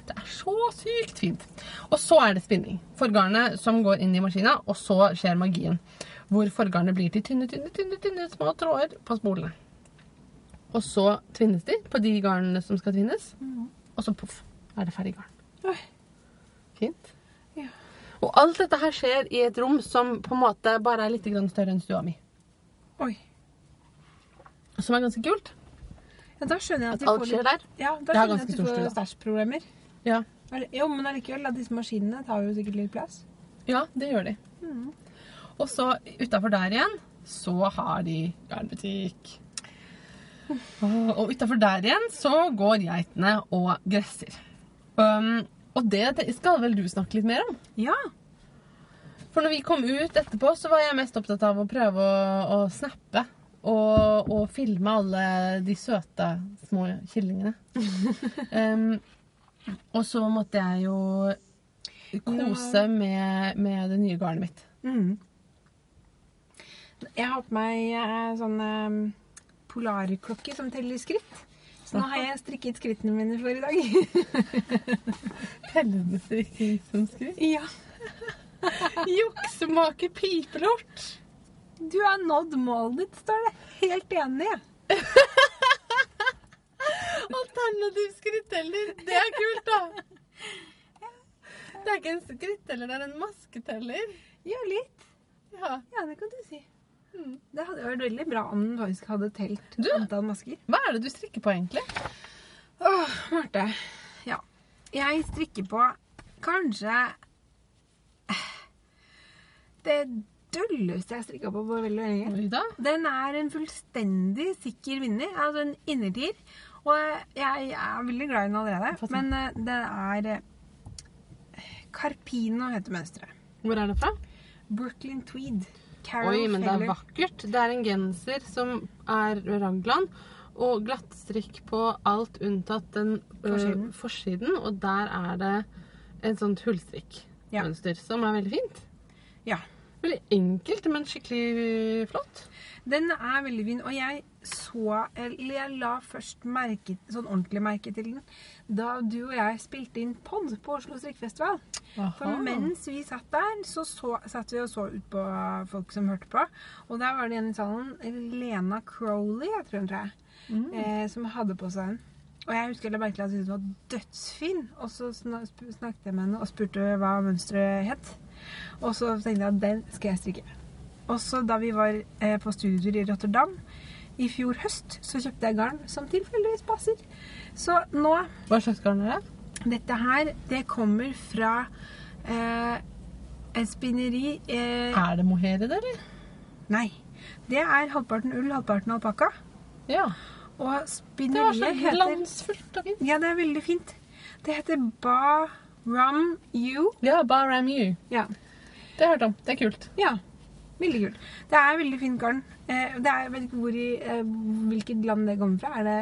Det er så sykt fint. Og så er det spinning. Forgarnet som går inn i maskina, og så skjer magien. Hvor forgarnet blir til tynne, tynne, tynne, tynne små tråder på spolene. Og så tvinnes de på de garnene som skal tvinnes. Og så poff, er det ferdig garn. Oi. Fint. Ja. Og alt dette her skjer i et rom som på en måte bare er litt større enn stua mi. Oi. Som er ganske kult. Ja, da skjønner jeg at, At alt får skjer litt- der. Ja, da skjønner jeg at du får stæsjproblemer. Ja, Jo, men allikevel, disse maskinene tar jo sikkert litt plass. ja det gjør de. Og så utafor der igjen så har de garnbutikk. Og- utafor der igjen så går geitene og gresser. Um, og det det skal vel du snakke litt mer om? Ja. For når vi kom ut etterpå, så var jeg mest opptatt av å prøve å, å snappe. Og, og filme alle de søte små kyllingene. um, og så måtte jeg jo kose med, med det nye garnet mitt. Mm. Jeg har på meg eh, sånn eh, polarklokke som teller skritt. Så nå har jeg strikket skrittene mine for i dag. Tellende strikking som skritt. ja. Juksemake pipelort! Du har nådd målet ditt, står det. Helt enig. Alternativ skritteller. Det er kult, da. Det er ikke en skritteller, det er en masketeller. Ja, litt. Ja. Ja, det kan du si. Mm. Det hadde vært veldig bra om den faktisk hadde telt Du? antall masker. Hva er det du strikker på, egentlig? Åh, Marte. Ja. Jeg strikker på kanskje eh, det dølleste jeg strikka på på veldig lenge. Den er en fullstendig sikker vinner, altså en innertier. Og jeg, jeg er veldig glad i den allerede. Men eh, det er eh, Carpino heter mønsteret. Hvor er det fra? Brooklyn Tweed. Carol Oi, men det er vakkert. Det er en genser som er raglan. Og glattstrikk på alt unntatt den forsiden. Forsiden. forsiden. Og der er det et sånt Ja. hullstrikkmønster som er veldig fint. Ja. Veldig enkelt, men skikkelig flott. Den er veldig fin, og jeg så Eller jeg la først merke, sånn ordentlig merke til den da du og jeg spilte inn pod på Oslo strikkefestival. For mens vi satt der, så, så satt vi og så ut på folk som hørte på. Og der var det en i salen, Lena Crowley, jeg tror hun tror jeg, eh, som hadde på seg den. Og jeg husker jeg la at den var dødsfin. Og så snakket jeg med henne og spurte hva mønsteret het. Og så tenkte jeg at den skal jeg strikke. Og så da vi var eh, på studietur i Rotterdam i fjor høst, så kjøpte jeg garn som tilfeldigvis passer. Så nå Hva slags garn er det? Dette her, det kommer fra eh, et spinneri eh, Er det mohair i det, eller? Nei. Det er halvparten ull, halvparten alpakka. Ja. Og Det var så spinneriet heter glansfullt og fint. Ja, det er veldig fint. Det heter Ba Ram U. Ja, Baram You. Ja. Det har jeg hørt om. Det er kult. ja. Veldig kult. Det er veldig fint garn. Eh, det er, jeg vet ikke hvor i, eh, hvilket land det kommer fra. Er det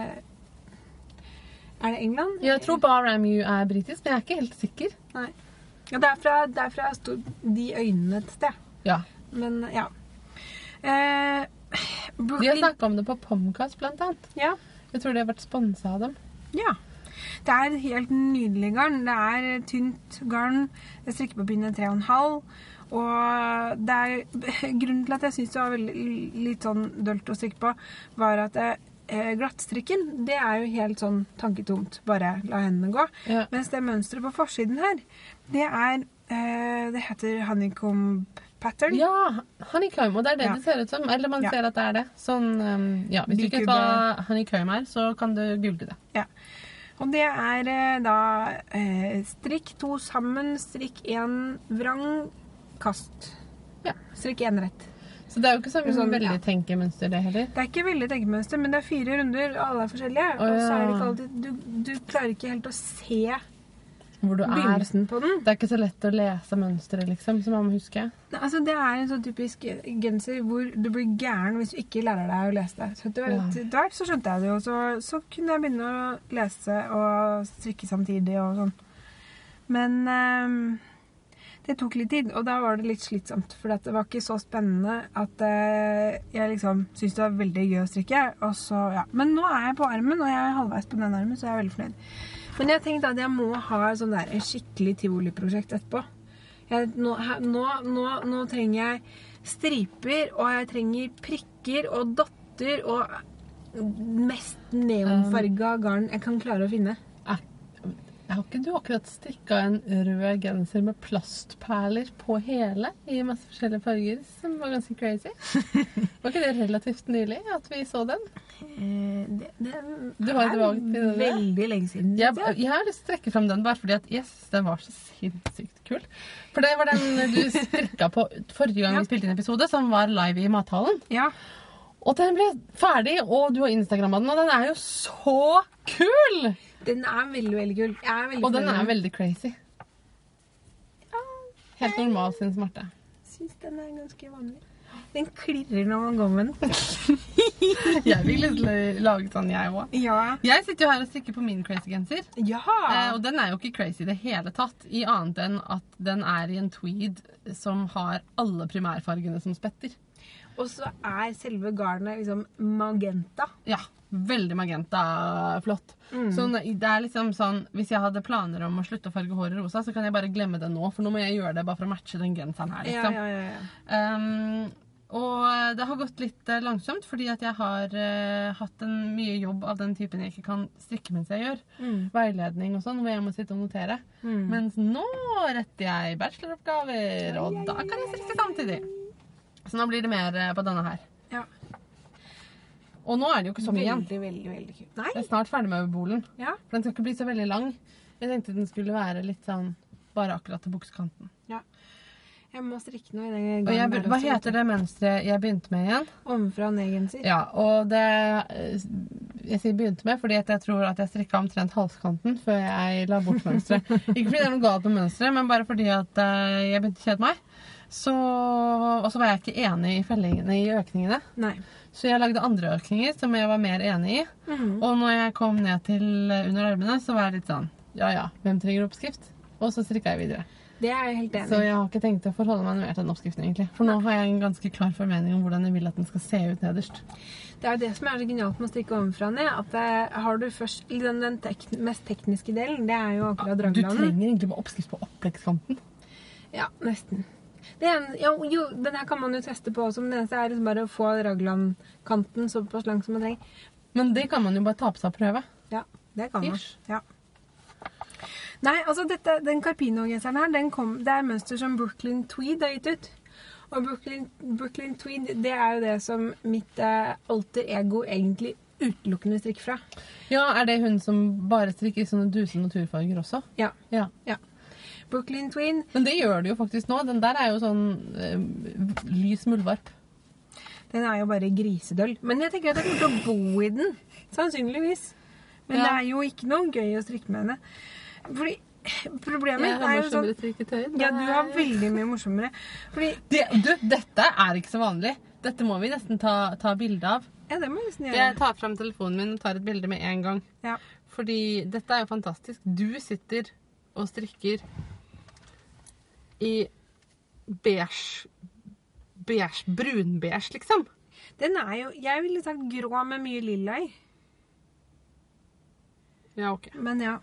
Er det England? Jeg tror Baram You er britisk, men jeg er ikke helt sikker. Nei. Ja, det er fra, det er fra stor, de øynene et sted. Ja. Men ja. Eh, De har Brooklyn snakka om det på Pomcast, blant annet. ja. Jeg tror de har vært sponsa av dem. ja. Det er helt nydelig garn. Det er tynt garn. På pinne 3,5. Og det er, grunnen til at jeg syns det var veldig, litt sånn dølt å strikke på, var at jeg glattstrikken, det er jo helt sånn tanketomt. Bare la hendene gå. Ja. Mens det mønsteret på forsiden her, det er eh, Det heter honeycomb pattern. Ja, honeycomb. Og det er det Ja. det ser ut som. Eller man Ja. ser at det er det. Sånn, um, ja, hvis du ikke vet hva honeycomb er, så kan du google det. Og det er eh, da eh, strikk to sammen, strikk én vrang, kast. Ja. Strikk én rett. Så det er jo ikke sånn, Sånn, veldig ja. tenkemønster, det heller. Det er ikke veldig tenkemønster, men det er fire runder, alle er forskjellige. Å, Og så er det ikke alltid Du, du klarer ikke helt å se Hvor du er. på den. Det er ikke så lett å lese mønsteret, liksom, som man må huske. Nei, Altså, det er en sånn typisk genser hvor du blir gæren hvis du ikke lærer deg å lese det. Så etter Ja. hvert så skjønte jeg det jo, så, så kunne jeg begynne å lese og strikke samtidig og sånn. Men ehm, det tok litt tid, og da var det litt slitsomt. For det var ikke så spennende at eh, jeg liksom syntes det var veldig gøy å strikke. Og så, ja. Men nå er jeg på armen, og jeg er halvveis på den armen, så jeg er veldig fornøyd. Men jeg tenkte at jeg må ha sånn der, en skikkelig tivoliprosjekt etterpå. Jeg, nå, nå, nå, nå trenger jeg striper, og jeg trenger prikker og dotter og mest neonfarga garn jeg kan klare å finne. Har ikke du akkurat strikka en rød genser med plastperler på hele i masse forskjellige farger, som var ganske crazy? Var ikke det relativt nylig at vi så den? Eh, det, det Du har et vagt veldig lenge siden. Jeg, jeg. har lyst til å trekke fram den bare fordi at yes, den var så sinnssykt kul. For det var den du strikka på forrige gang Ja. vi spilte inn episode, som var live i mathallen. Ja. Og den ble ferdig, og du har Instagramma den, og den er jo så kul! Den er veldig, veldig kul. Veldig Og den er veldig crazy. Helt normal syns Marte. Syns den er ganske vanlig. Den klirrer når man går med den. Jeg vil å lage sånn, jeg òg. Ja. Jeg sitter jo her og strikker på min crazy genser. Ja. Eh, og den er jo ikke crazy i det hele tatt, i annet enn at den er i en tweed som har alle primærfargene som spetter. Og så er selve garnet liksom magenta. Ja, veldig magenta flott. Mm. Så det er liksom sånn, hvis jeg hadde planer om å slutte å farge håret rosa, så kan jeg bare glemme det nå, for nå må jeg gjøre det bare for å matche den genseren her, liksom. ja, ja, ja. Um, og det har gått litt eh, langsomt, fordi at jeg har uh, hatt en mye jobb av den typen jeg ikke kan strikke mens jeg gjør. Mm. Veiledning og sånn, hvor jeg må sitte og notere. Mm. Mens nå retter jeg bacheloroppgaver, og da kan jeg strikke samtidig. Så nå blir det mer eh, på denne her. Ja. Og nå er det jo ikke så mye igjen. Veldig, veldig, veldig kult. Nei? Jeg er snart ferdig med bolen. Ja. For den skal ikke bli så veldig lang. Jeg tenkte den skulle være litt sånn bare akkurat til buksekanten. Jeg må strikke noe i den Og jeg, hva heter det mønsteret jeg begynte med igjen? Ovenfra og ned-genser. Ja, og det eh, Jeg sier begynte med fordi jeg tror at jeg strikka omtrent halskanten før jeg la bort mønsteret. ikke fordi det er noe galt med mønsteret, men bare fordi at eh, jeg begynte å kjede meg. Så, og så var jeg ikke enig i fellingene i økningene. Nei. Så jeg lagde andre økninger som jeg var mer enig i. Mhm. Og når jeg kom ned til eh, under armene, så var jeg litt sånn Ja ja, hvem trenger oppskrift? Og så strikka jeg videre. Det er jeg helt enig Så jeg har ikke tenkt å forholde meg mer til den oppskriften, egentlig. For nå har jeg en ganske klar formening om hvordan jeg vil at den skal se ut nederst. Det er jo det som er så genialt med å strikke ovenfra og ned. At det, har du først Den, den tek mest tekniske delen, det er jo akkurat Du trenger egentlig bare oppskrift på oppleggskanten. Ja, nesten. En, ja, jo, den her kan man jo teste på også, men det eneste er liksom bare å få raglankanten såpass lang som man trenger. Men det kan man jo bare ta på seg og prøve. Ja, det kan man. Ja. Nei, altså dette, den Carpino-genseren her, den kom, det er mønster som Brooklyn Tweed har gitt ut. Og Brooklyn, Brooklyn Tweed, det er jo det som mitt eh, alter ego egentlig utelukkende strikker fra. Ja, Er det hun som bare strikker sånne duse naturfarger også? Ja. Ja. Ja. Brooklyn Twin. Men det gjør det jo faktisk nå. Den der er jo sånn øh, lys muldvarp. den er jo bare grisedøll. Men jeg tenker at jeg kommer til å bo i den. Sannsynligvis. Men Ja. det er jo ikke noe gøy å strikke med henne. Fordi problemet er jo sånn Ja, du har veldig mye morsommere. Fordi det, Du, dette er ikke så vanlig. Dette må vi nesten ta, ta bilde av. Ja, det må jeg nesten gjøre. Jeg tar fram telefonen min og tar et bilde med en gang. Ja. Fordi dette er jo fantastisk. Du sitter og strikker i beige Beige, brunbeige, liksom. Den er jo Jeg ville sagt grå med mye lilla i. Ja, ok. Men ja.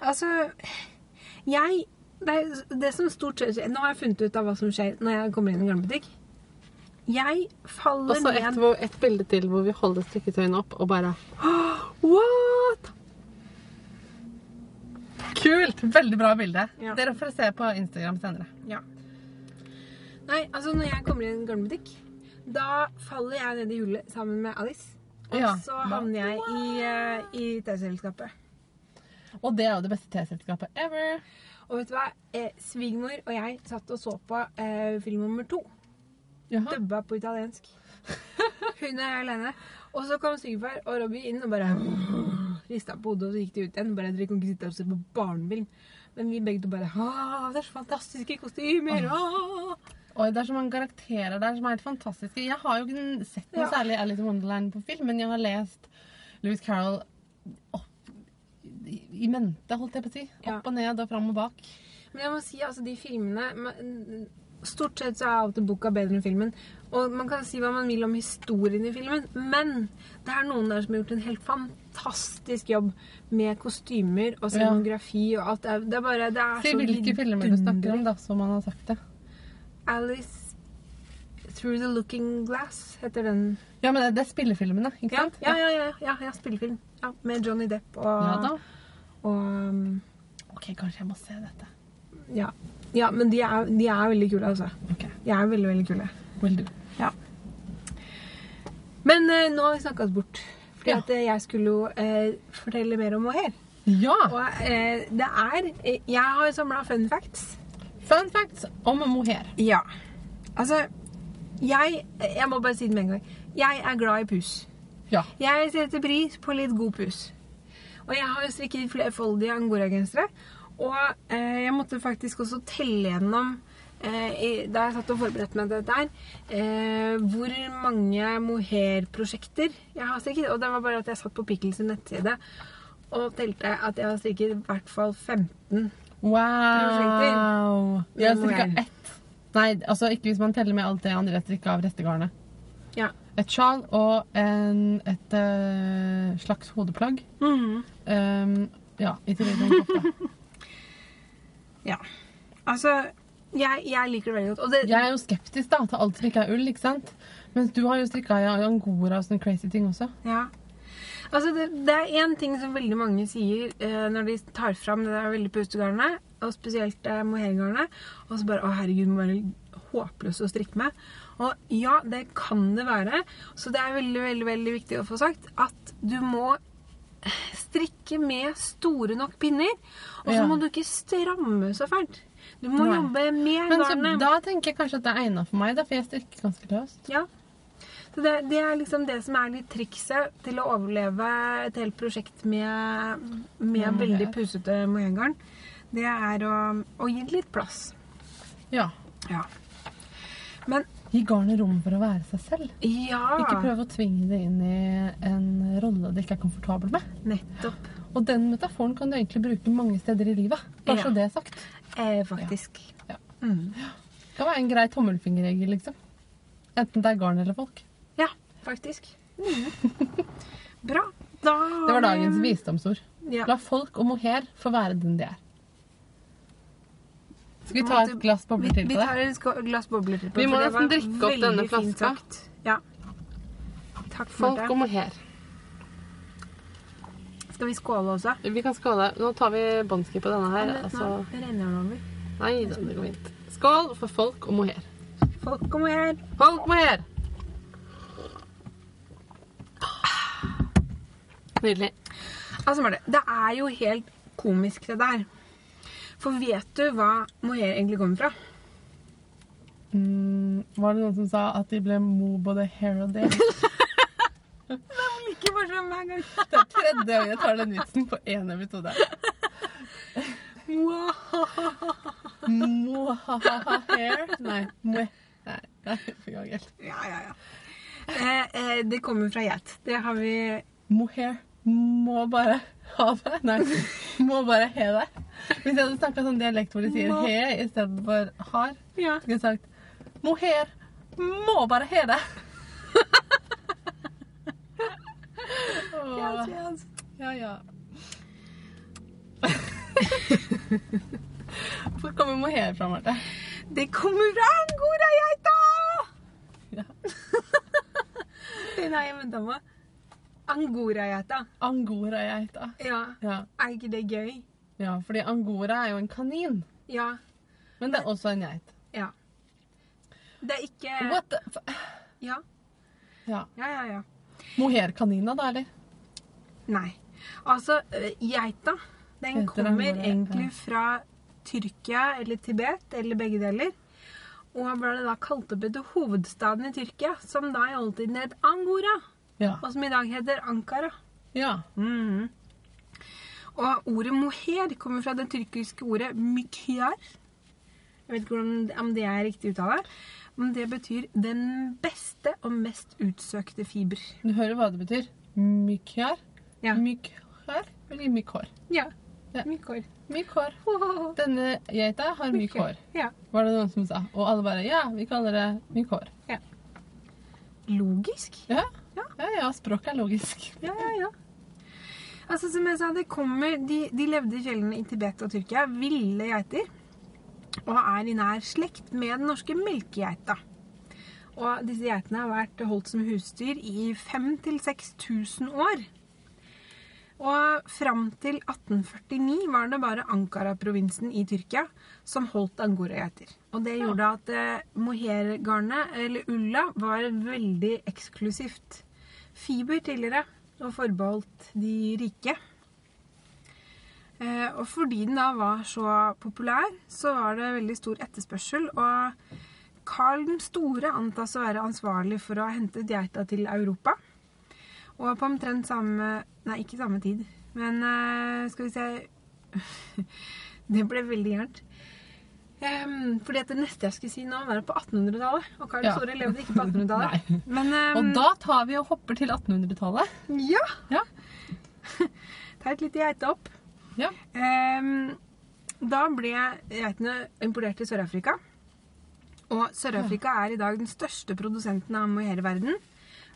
Altså Jeg det, det som stort sett skjer Nå har jeg funnet ut av hva som skjer når jeg kommer inn i en garnbutikk. Jeg Og faller så et, ned hvor- et bilde til hvor vi holder strikketøyene opp og bare What?! Kult! Veldig bra bilde. Ja. Dere får se på Instagram senere. Ja. Nei, altså når jeg kommer i en garnbutikk, da faller jeg ned i hullet sammen med Alice. Og Ja. så havner jeg i, eh, i T-selskapet. Og det er jo det beste T-selskapet ever. Og vet du hva? Eh, Svigermor og jeg satt og så på eh, film nummer to. Jaha. Dubba på italiensk. Hun er alene. Og så kom svigerfar og Robbie inn og bare rista på hodet, og så gikk de ut igjen. Bare, Dere kan ikke sitte her og se på barnefilm. Men vi begge to bare det er så fantastiske kostymer! Oi, det er så mange karakterer der som er helt fantastiske. Jeg har jo ikke sett noe Ja. særlig Alice in Wonderland på film, men jeg har lest Louis Carroll opp i, mente, holdt jeg på å si. Opp Ja. og ned og fram og bak. Men jeg må si, altså, de filmene men, Stort sett så er alltid boka bedre enn filmen. Og man kan si hva man vil om historien i filmen, men det er noen der som har gjort en helt fantastisk jobb med kostymer og scenografi og alt. Det er, bare det er Si så hvilke filmer du snakker om, da, som man har sagt det. Alice Through the Looking Glass heter den. Ja, men det, er er da? ikke Ja, sant? ja, ja, ja, ja, ja spillefilm. Ja, med Johnny Depp og, Ja og um, Ok, kanskje jeg må se dette. ja. Ja, men de er, de er veldig kule, altså. Okay. De er veldig, veldig kule. do. Ja. Men eh, nå har vi snakka oss bort. Fordi Ja. at eh, jeg skulle jo eh, fortelle mer om mohair. Ja! Og eh, det er eh, Jeg har samla fun facts. Fun facts om mohair. Ja. Altså Jeg Jeg må bare si det med en gang. Jeg er glad i pus. Ja. Jeg setter pris på litt god pus. Og jeg har strikket flerfoldige angoragensere. Og eh, jeg måtte faktisk også telle gjennom eh, da jeg satt og forberedte meg til dette her, eh, hvor mange mohair-prosjekter jeg har strikket. Og det var bare at jeg satt på Pickles nettside og telte at jeg har strikket i hvert fall 15. Wow! Jeg har strikka ett. Nei, altså ikke hvis man teller med alt det andre jeg strikka av rettegarnet. Ja. Et sjal og en, et uh, slags hodeplagg. Mm. Um, ja, i tillegg til en kofte. ja. Altså, jeg, jeg liker det veldig godt. Det, Jeg er jo skeptisk da, til alt som ikke er ull, ikke sant? Mens du har jo strikka i angora og sånne crazy ting også. Ja. Altså, det, det er én ting som veldig mange sier eh, når de tar fram det der veldig pustegarnet, og spesielt eh, mohairgarnet, og så bare 'Å, herregud, det må være håpløst å strikke med'. Og ja, det kan det være. Så det er veldig, veldig, veldig viktig å få sagt at du må strikke med store nok pinner, og så Ja. må du ikke stramme så fælt. Du må Nei. jobbe med Men garnet. da tenker jeg kanskje at det er egna for meg, da, for jeg strikker ganske løst. Ja. Så det, det er liksom det som er litt trikset til å overleve et helt prosjekt med, med ja, veldig pusete mohairgarn. Det er å, å gi litt plass. Ja. Ja. Men Gi garnet rom for å være seg selv. ja Ikke prøve å tvinge det inn i en rolle du ikke er komfortabel med. Nettopp. Og den metaforen kan du egentlig bruke mange steder i livet. Bare Ja. så det er sagt. Eh, faktisk. Ja. Mm. Det kan være en grei tommelfingerregel, liksom. Enten det er garn eller folk. Ja, faktisk. Mm. Bra. Da Det var dagens visdomsord. Ja. La folk og mohair få være den de er. Skal vi ta et glass bobler vi, til vi på det? tar et glass bobler til på Vi må nesten drikke opp denne flaska. Ja. Takk Folk det. og mohair. Skal vi skåle også? Vi kan skåle. Nå tar vi båndski på denne her. Altså. nå renner den over. Nei, det går fint. Skål for folk og mohair. Folk og mohair. Folk og mohair! Nydelig. Altså, Marte, det er jo helt komisk, det der. For vet du hva mohair egentlig kommer fra? Mm, var det noen som sa at de ble mo både hair og day? liker bare hver gang. Det er tredje gang jeg tar den vitsen på én episode. Mohahair Nei, moe... Nei, nei, for gang helt. Ja, ja, ja. Eh, eh, det kommer fra geit. Det har vi Mohair må bare ha det. Nei, må bare he det. Hvis jeg hadde snakka sånn dialekt hvor de sier Må. he istedenfor har, Ja. skulle jeg sagt mohair må bare he det. Yes, yes. ja, ja. Hvor kommer mohair fra, Marte? Det kommer fra angorageita! Ja. Den har jeg venta på. Angorageita. Angorageita. Ja. Ja. Er ikke det gøy? ja, fordi angora er jo en kanin. Ja. Men det er også en geit. Ja. Det er ikke What the f... Ja. Ja. Ja, ja, ja. Moherkanina, da, eller? Nei. Altså, øh, geita Den Heter kommer angora, egentlig fra Tyrkia eller Tibet, eller begge deler. Og ble det da kalt opp etter hovedstaden i Tyrkia, som da i oldtiden het Angora, Ja. og som i dag heter Ankara. ja. Mhm. Og ordet moher kommer fra det tyrkiske ordet mykyar. Jeg vet ikke om det er riktig uttale, men det betyr 'den beste og mest utsøkte fiber'. Du hører hva det betyr? Mykkjær? Ja. Mykkjær eller mykhår? Ja. Ja. Mykhår. Myk hår. Denne geita har myk hår, Ja. var det noen som sa. Og alle bare ja, vi kaller det myk hår. Logisk. Ja, Ja. ja, ja språk er logisk. Ja, ja, ja. Altså, som jeg sa, det kommer, de, de levde i fjellene i Tibet og Tyrkia, ville geiter, og er i nær slekt med den norske melkegeita. Og disse geitene har vært holdt som husdyr i 5000-6000 år. Og fram til 1849 var det bare Ankara-provinsen i Tyrkia som holdt angorageiter. Og det gjorde at eh, mohairgarnet, eller ulla, var veldig eksklusivt fiber tidligere og forbeholdt de rike. Eh, og fordi den da var så populær, så var det veldig stor etterspørsel. Og Karl den store antas å være ansvarlig for å ha hentet geita til Europa. Og på omtrent samme Nei, ikke samme tid, men eh, skal vi se Det ble veldig gærent. Em, fordi at det neste jeg skulle si nå, var på 1800-tallet. Og Karl Ja. store levde ikke på 1800-tallet. Nei. Og da tar vi og hopper til 1800-tallet. Ja! Ja. Ta et lite geitehopp. Ja. Um, da ble geitene importert til Sør-Afrika. Og Sør-Afrika er i dag den største produsenten av mohair i verden.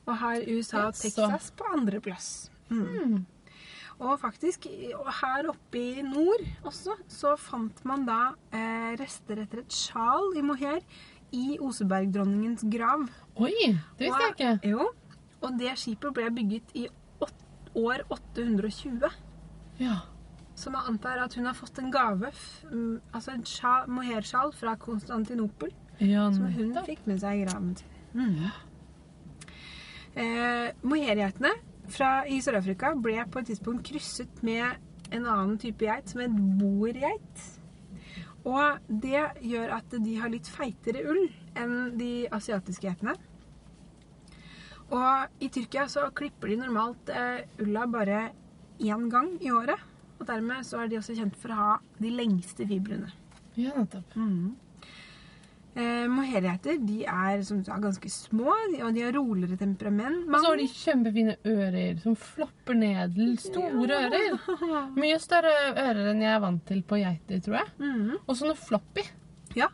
Og har USA og Texas på andreplass. Mm. Og faktisk, her oppe i nord også, så fant man da eh, rester etter et sjal i mohair i Osebergdronningens grav. Oi, det visste jeg ikke. Jo, og det skipet ble bygget i år 820. Ja. Så man antar at hun har fått en gave, mm, altså en sjal- mohairsjal fra Konstantinopel, ja som hun fikk med seg i graven sin. Eh, Mohairgeitene fra- i Sør-Afrika ble jeg på et tidspunkt krysset med en annen type geit, som het boergeit. Og det gjør at de har litt feitere ull enn de asiatiske geitene. Og i Tyrkia så klipper de normalt eh, ulla bare én gang i året. Og dermed så er de også kjent for å ha de lengste fibrene. Ja, nettopp. Eh, Mohairgeiter de er som du sa, ganske små, og de har roligere temperament. Og så har de kjempefine ører som flopper ned. Store ører. Mye større ører enn jeg er vant til på geiter, tror jeg. Mhm. Og sånne floppy. Ja.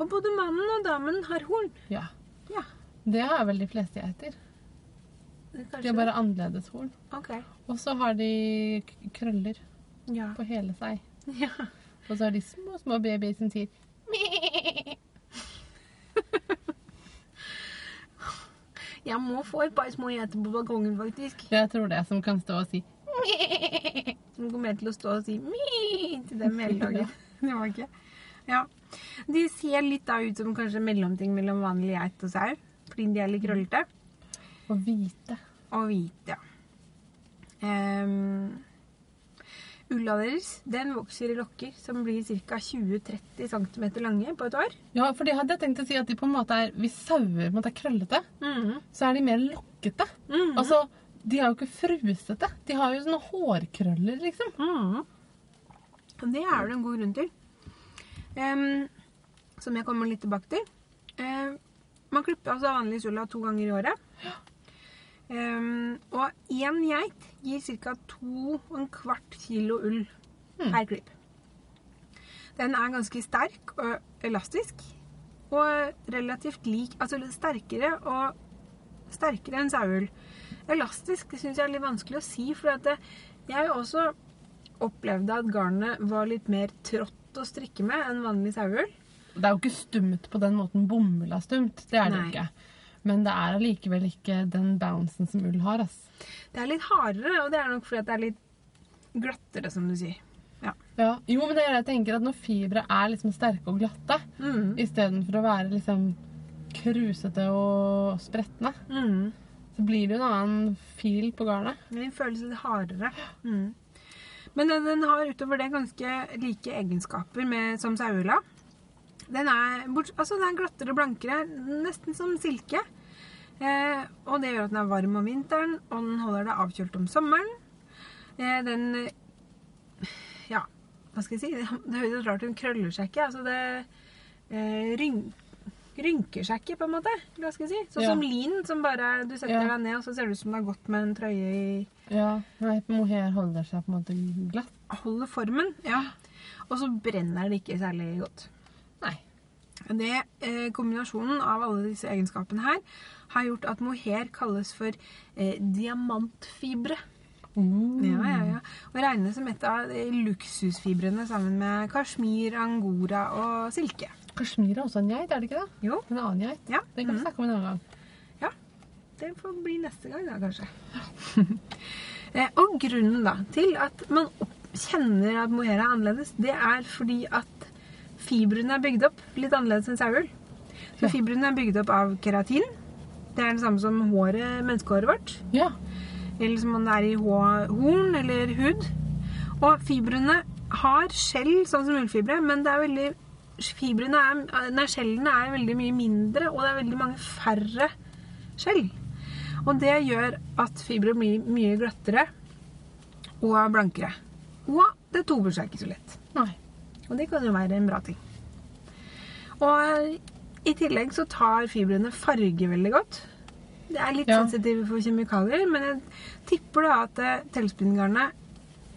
Og både mannen og damen har horn. Ja. Ja. Det har vel de fleste geiter. er De har bare annerledes horn. Okay. Og så har de krøller Ja. på hele seg. ja. Og så har de små, små babyer som sier Jeg må få et par små geiter på balkongen, faktisk. Jeg tror det, som kan stå og si Som kommer til å stå og si til dem hele dagen. Det var ikke Ja. De ser litt da ut som kanskje mellomting mellom vanlig geit og sau. Fordi de er litt krøllete. og hvite. Og hvite, ja. Ehm, ulla deres den vokser i lokker som blir ca. 20-30 cm lange på et år. Ja, for det hadde jeg tenkt å si at de på en måte er Hvis sauer på en måte er krøllete, så er de mer lokkete. Mhm. Altså, de er jo ikke frusete. De har jo sånne hårkrøller, liksom. Mm -hmm. det er det en god grunn til. Um, som jeg kommer litt tilbake til. Ehm, man klipper altså vanligvis ulla to ganger i året. Ehm, og én geit gir ca. to og en kvart kilo ull mm. per klipp. Den er ganske sterk og elastisk. Og relativt lik Altså sterkere og sterkere enn saueull. Elastisk det syns jeg er litt vanskelig å si, for at det, jeg også opplevde at garnet var litt mer trått å strikke med enn vanlig saueull. Det er jo ikke stumt på den måten bomull er stumt. Det er det Nei. ikke. Men det er allikevel ikke den bouncen som ull har. ass. Det er litt hardere, og det er nok fordi at det er litt glattere, som du sier. Ja. Ja. Jo, men det er det jeg tenker at når fibre er liksom sterke og glatte, Mm. istedenfor å være liksom krusete og spretne, Mm. så blir det jo en annen fil på garnet. Men det føles litt hardere. Mm. Men den, den har utover det ganske like egenskaper med, som sauela. Den er, bort, altså den er glattere og blankere, nesten som silke. Eh, og det gjør at den er varm om vinteren, og den holder deg avkjølt om sommeren. Eh, den Ja, hva skal jeg si? Det, høres rart ut, den krøller seg ikke. Altså det eh, ryn, rynker seg ikke, på en måte. Hva skal jeg si? Sånn Ja. som lin, som bare Du setter Ja. deg ned, og så ser det ut som det har gått med en trøye i Ja, nei, mohair holder seg på en måte glatt. Holder formen. Ja. Og så brenner det ikke særlig godt. Nei. Det, eh, kombinasjonen av alle disse egenskapene her har gjort at mohair kalles for eh, diamantfibre. Mm. Ja, ja, ja. Og regnes som et av de luksusfibrene sammen med kasjmir, angora og silke. Kashmir er også en geit, er det ikke det? Jo, En annen geit. ja. Det kan vi mm. snakke om en annen gang. Ja. Det får bli neste gang, da, kanskje. eh, og grunnen da, til at man kjenner at mohair er annerledes, det er fordi at fibrene er bygd opp litt annerledes enn sauehull. Så Ja. fibrene er bygd opp av keratin. Det er det samme som håret, menneskehåret vårt. Ja. Eller som om det er i horn eller hud. Og fibrene har skjell, sånn som ullfibre, men det er veldig Fibrene er, nei, skjellene er veldig mye mindre, og det er veldig mange færre skjell. Og det gjør at fibre blir mye glattere og blankere. Og det tober seg ikke så lett. Nei. Og det kan jo være en bra ting. Og i tillegg så tar fibrene farge veldig godt. Det er litt Ja. sensitive for kjemikalier, men jeg tipper da at eh, tellespinngarnet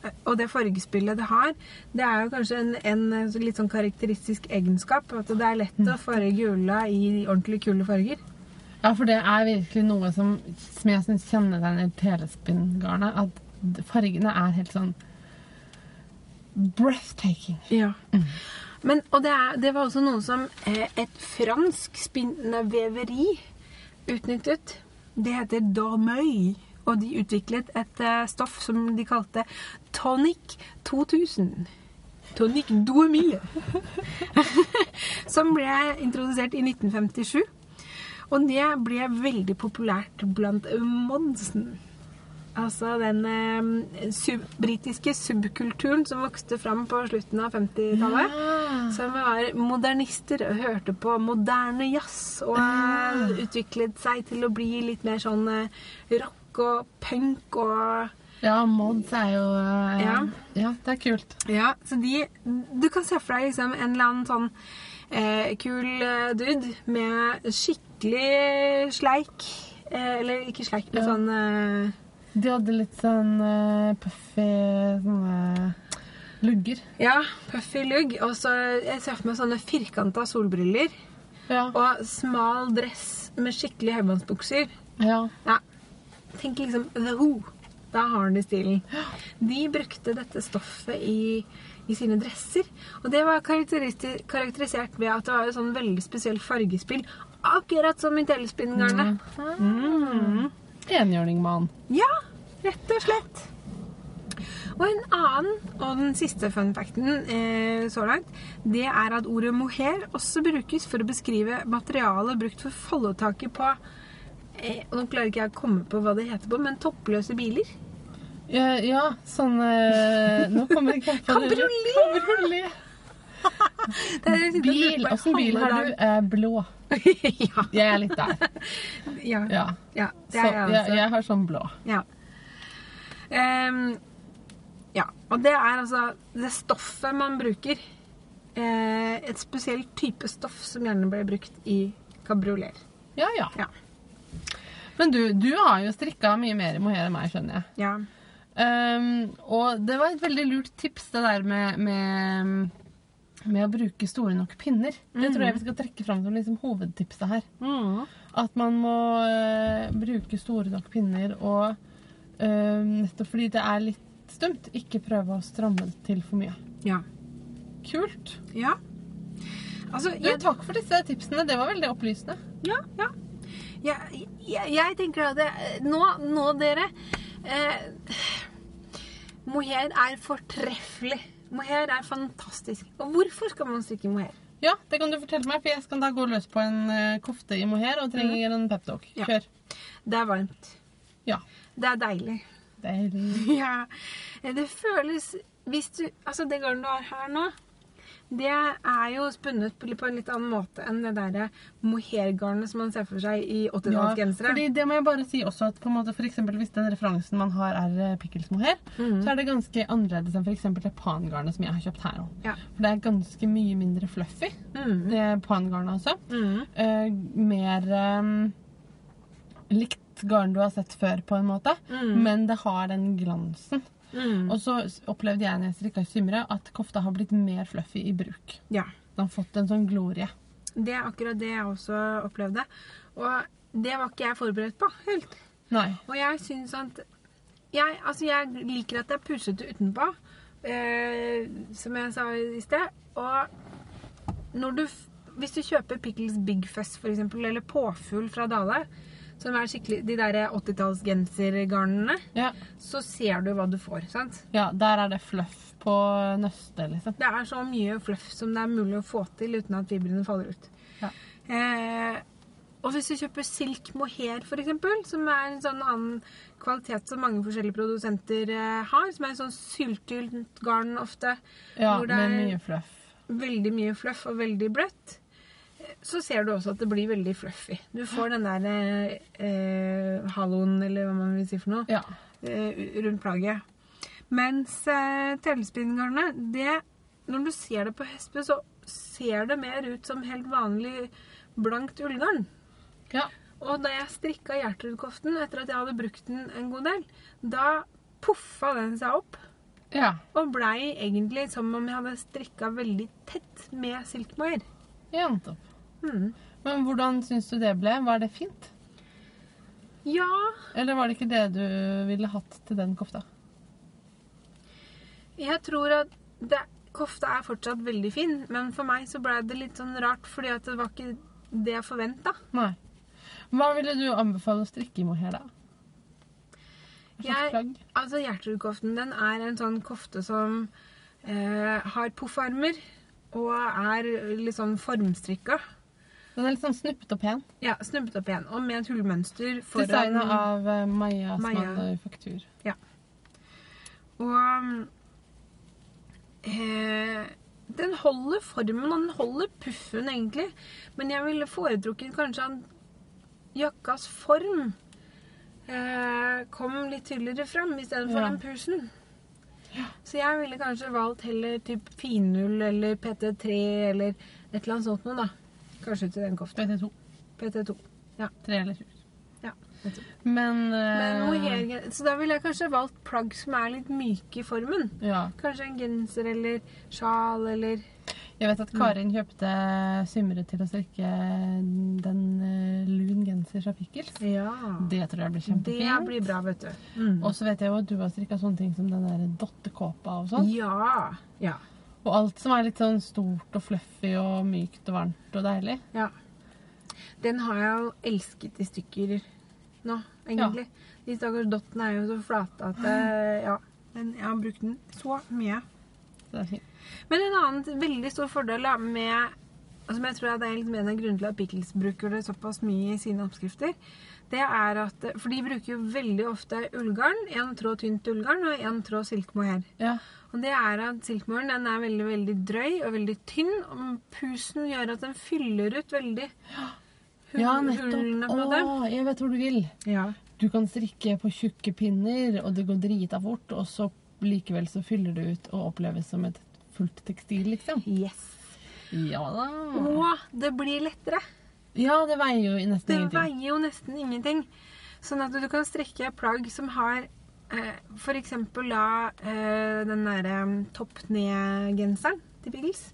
eh, og det fargespillet det har, det er jo kanskje en, en eh, litt sånn karakteristisk egenskap. At det er lett å farge ulla i ordentlig kule farger. Ja, for det er virkelig noe som, som jeg syns kjennetegner telespinngarnet. At fargene er helt sånn breathtaking. Ja. Men, og det, er, det var også noe som eh, et fransk spinneveveri utnyttet. Det heter Dormeuil, og de utviklet et eh, stoff som de kalte Tonic 2000. Tonic Douemille. som ble introdusert i 1957. Og det ble veldig populært blant Monsen. Altså den eh, sub britiske subkulturen som vokste fram på slutten av 50-tallet. Som var modernister og hørte på moderne jazz. Og ja. utviklet seg til å bli litt mer sånn eh, rock og punk og Ja, mods er jo eh, Ja. ja, det er kult. Ja, så de Du kan se for deg liksom en eller annen sånn eh, kul eh, dude med skikkelig sleik. Eh, eller ikke sleik, men Ja. sånn De hadde litt sånn uh, puffy sånne lugger. Ja, puffy lugg. Og så jeg ser for meg sånne firkanta solbriller. Ja. Og smal dress med skikkelig høybåndsbukser. ja. Ja. Tenk liksom The Who. Da har han det i stilen. De brukte dette stoffet i, i sine dresser. Og det var karakterisert ved at det var et sånn veldig spesielt fargespill. Akkurat som i telespinngarnet. Mm. Enhjørningmann. Ja, rett og slett. Og en annen, og den siste fun facten eh, så langt, det er at ordet mohair også brukes for å beskrive materialet brukt for foldetaket på eh, Nå klarer ikke jeg å komme på hva det heter på, men toppløse biler. Ja, ja sånn eh, Nå kommer jeg ikke på det. Kabriolet! Bil. Åssen bil har du? Eh, blå. ja, Jeg er litt der. ja, Ja. ja. Det er jeg jeg, altså. jeg har sånn blå. Ja. Um, ja. Og det er altså det stoffet man bruker. Eh, et spesielt type stoff som gjerne ble brukt i kabriolet. Ja, ja. Ja. Men du, du har jo strikka mye mer i mohair enn meg, skjønner jeg. ja. Um, og det var et veldig lurt tips, det der med, med, med å bruke store nok pinner. Det tror jeg vi skal trekke fram som liksom hovedtipset her. Mm. At man må uh, bruke store nok pinner, og uh, nettopp fordi det er litt stumt, ikke prøve å stramme det til for mye. Ja. Kult. ja. Altså, Du, takk for disse tipsene. Det var veldig opplysende. ja, ja. Jeg, jeg, jeg tenker at det, nå, nå, dere eh, Mohair er fortreffelig. Mohair er fantastisk. Og hvorfor skal man strikke mohair? Ja, det kan du fortelle meg, for jeg skal da gå løs på en eh, kofte i mohair og trenger en peptalk. Ja. Kjør. Det er varmt. Ja. Det er deilig. Deilig. Ja, det føles Hvis du Altså, det garnet du har her nå, det er jo spunnet på på en litt annen måte enn det derre mohairgarnet som man ser for seg i 80-tallsgensere. fordi det må jeg bare si også at på en måte for hvis den referansen man har er pikkelsmohair, mm -hmm. så er det ganske annerledes enn eksempel det pangarnet som jeg har kjøpt her òg. Ja. For det er ganske mye mindre fluffy, Mm. det pangarnet også. Mm. Eh, mer um, likt garn du har sett før, på en måte. Mm. Men det har den glansen. Mm. Og så opplevde jeg når jeg strikka i Symre, at kofta har blitt mer fluffy i bruk. Ja. Den har fått en sånn glorie. Det er akkurat det jeg også opplevde. Og det var ikke jeg forberedt på helt. Nei. Og jeg syns at jeg, altså jeg liker at det er pusete utenpå, eh, som jeg sa i sted. Og når du, hvis du kjøper Pickles Big Fuzz for eksempel, eller Påfugl fra Dale, som er skikkelig de der 80-tallsgensergarnene, Ja. så ser du hva du får. sant? ja, der er det fluff på nøstet, liksom. Det er så mye fluff som det er mulig å få til uten at fibrene faller ut. Ja. Eh, og hvis du kjøper silk mohair, eksempel, som er en sånn annen kvalitet som mange forskjellige produsenter eh, har, som er en sånn syltynt garn ofte, Ja, med mye fluff. veldig mye fluff og veldig bløtt, så ser du også at det blir veldig fluffy. Du får den der eh, halloen, eller hva man vil si for noe, Ja. eh, rundt plagget. Mens eh, tellespinngarnet, det Når du ser det på hespe, så ser det mer ut som helt vanlig blankt ullgarn. ja. Og da jeg strikka Gjertrud-koften etter at jeg hadde brukt den en god del, da poffa den seg opp. Ja. Og blei egentlig som om jeg hadde strikka veldig tett med silkmoir. ja nettopp. Mm. Men hvordan syns du det ble? Var det fint? Ja, Eller var det ikke det du ville hatt til den kofta? jeg tror at det, kofta er fortsatt veldig fin, men for meg så ble det litt sånn rart, fordi at det var ikke det jeg forventa. Nei. Hva ville du anbefale å strikke i mohair, da? Jeg-? Altså, Gjertrudkoften den er en sånn kofte som eh, har poffarmer og er litt sånn formstrikka. Den er litt sånn snuppet og pen. Ja, snuppet opp igjen. Og med et hullmønster foran. Designet av uh, Maja Maja. Manufaktur. Og eh, den holder formen, og den holder puffen, egentlig. Men jeg ville foretrukket kanskje at jakkas form eh, kom litt tydeligere fram istedenfor Ja. den pusen. Så jeg ville kanskje valgt heller typ finull eller PT3 eller et eller annet sånt noe, da. Kanskje til den kofta. PT2. PT2. Ja. Tre eller sju. Ja. Men, uh, Men eh, mohair, så da ville jeg kanskje valgt plagg som er litt myke i formen. Ja. Kanskje en genser eller sjal eller Jeg vet at Karin kjøpte Symre til å strikke den uh, lun genser fra Pickles. Ja. Det tror jeg blir kjempefint. Det blir bra, vet du. Mm. Og så vet jeg jo at du har strikka sånne ting som den der dottekåpa og sånn. Ja. Ja. Og alt som er litt sånn stort og fluffy og mykt og varmt og deilig. ja. Den har jeg jo elsket i stykker nå, egentlig. De stakkars dottene er jo så flate at eh, Ja. den, jeg har brukt den så mye. Det er fint. Men en annen veldig stor fordel da, med Som jeg tror at det er liksom en av grunnene til at Pickles bruker det såpass mye i sine oppskrifter, det er at For de bruker jo veldig ofte ullgarn. Én tråd tynt ullgarn og én tråd silkemohair. Ja. Og det er at silkemohairen den er veldig veldig drøy og veldig tynn. Og pusen gjør at den fyller ut veldig hull, ja, hullene på måte. Å, jeg vet hvor du vil. Ja. Du kan strikke på tjukke pinner, og det går drita fort, og så likevel så fyller det ut og oppleves som et fullt tekstil, liksom. Yes. Ja da. Og det blir lettere. Ja, det veier jo nesten Det ingenting. veier jo nesten ingenting. Sånn at du kan strekke plagg som har eh, eksempel da eh, den derre topp ned-genseren til Biggles.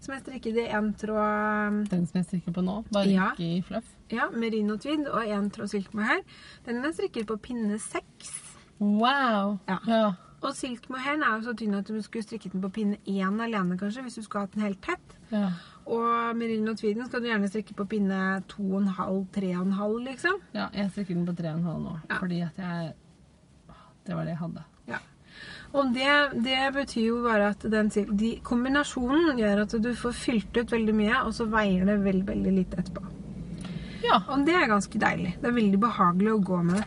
Som jeg strikket i én tråd Den som jeg strikker på nå, bare Ja. ikke i fluff. ja, merino-tweed og én tråd silkemohair. Den er strikket på pinne seks. Wow. Ja. ja. Og silkmohairen er jo så tynn at du skulle strikket den på pinne én alene, kanskje, hvis du skulle hatt den helt tett. ja. Og merino-tweeden skal du gjerne strikke på pinne to og en halv, tre og en halv, liksom. Ja, jeg strikker den på tre og en halv nå, Ja. fordi at jeg Det var det jeg hadde. Ja. Og det, det betyr jo bare at den, de, kombinasjonen gjør at du får fylt ut veldig mye, og så veier det veldig, veldig lite etterpå. Ja. Og det er ganske deilig. Det er veldig behagelig å gå med det.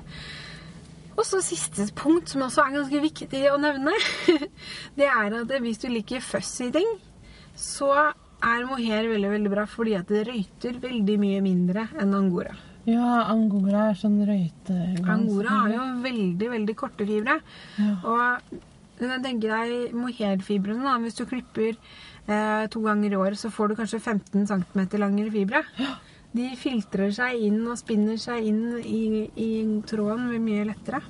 Og så siste punkt, som også er ganske viktig å nevne, det er at hvis du liker fussy ting, så er mohair veldig veldig bra fordi at det røyter veldig mye mindre enn angora. Ja, angora er sånn røyteglans. Angora har jo veldig, veldig korte fibre. Ja. Og jeg tenke deg mohairfibrene. da. Hvis du klipper eh, to ganger i året, så får du kanskje 15 cm langere fibre. Ja. De filtrer seg inn og spinner seg inn i, i tråden mye lettere.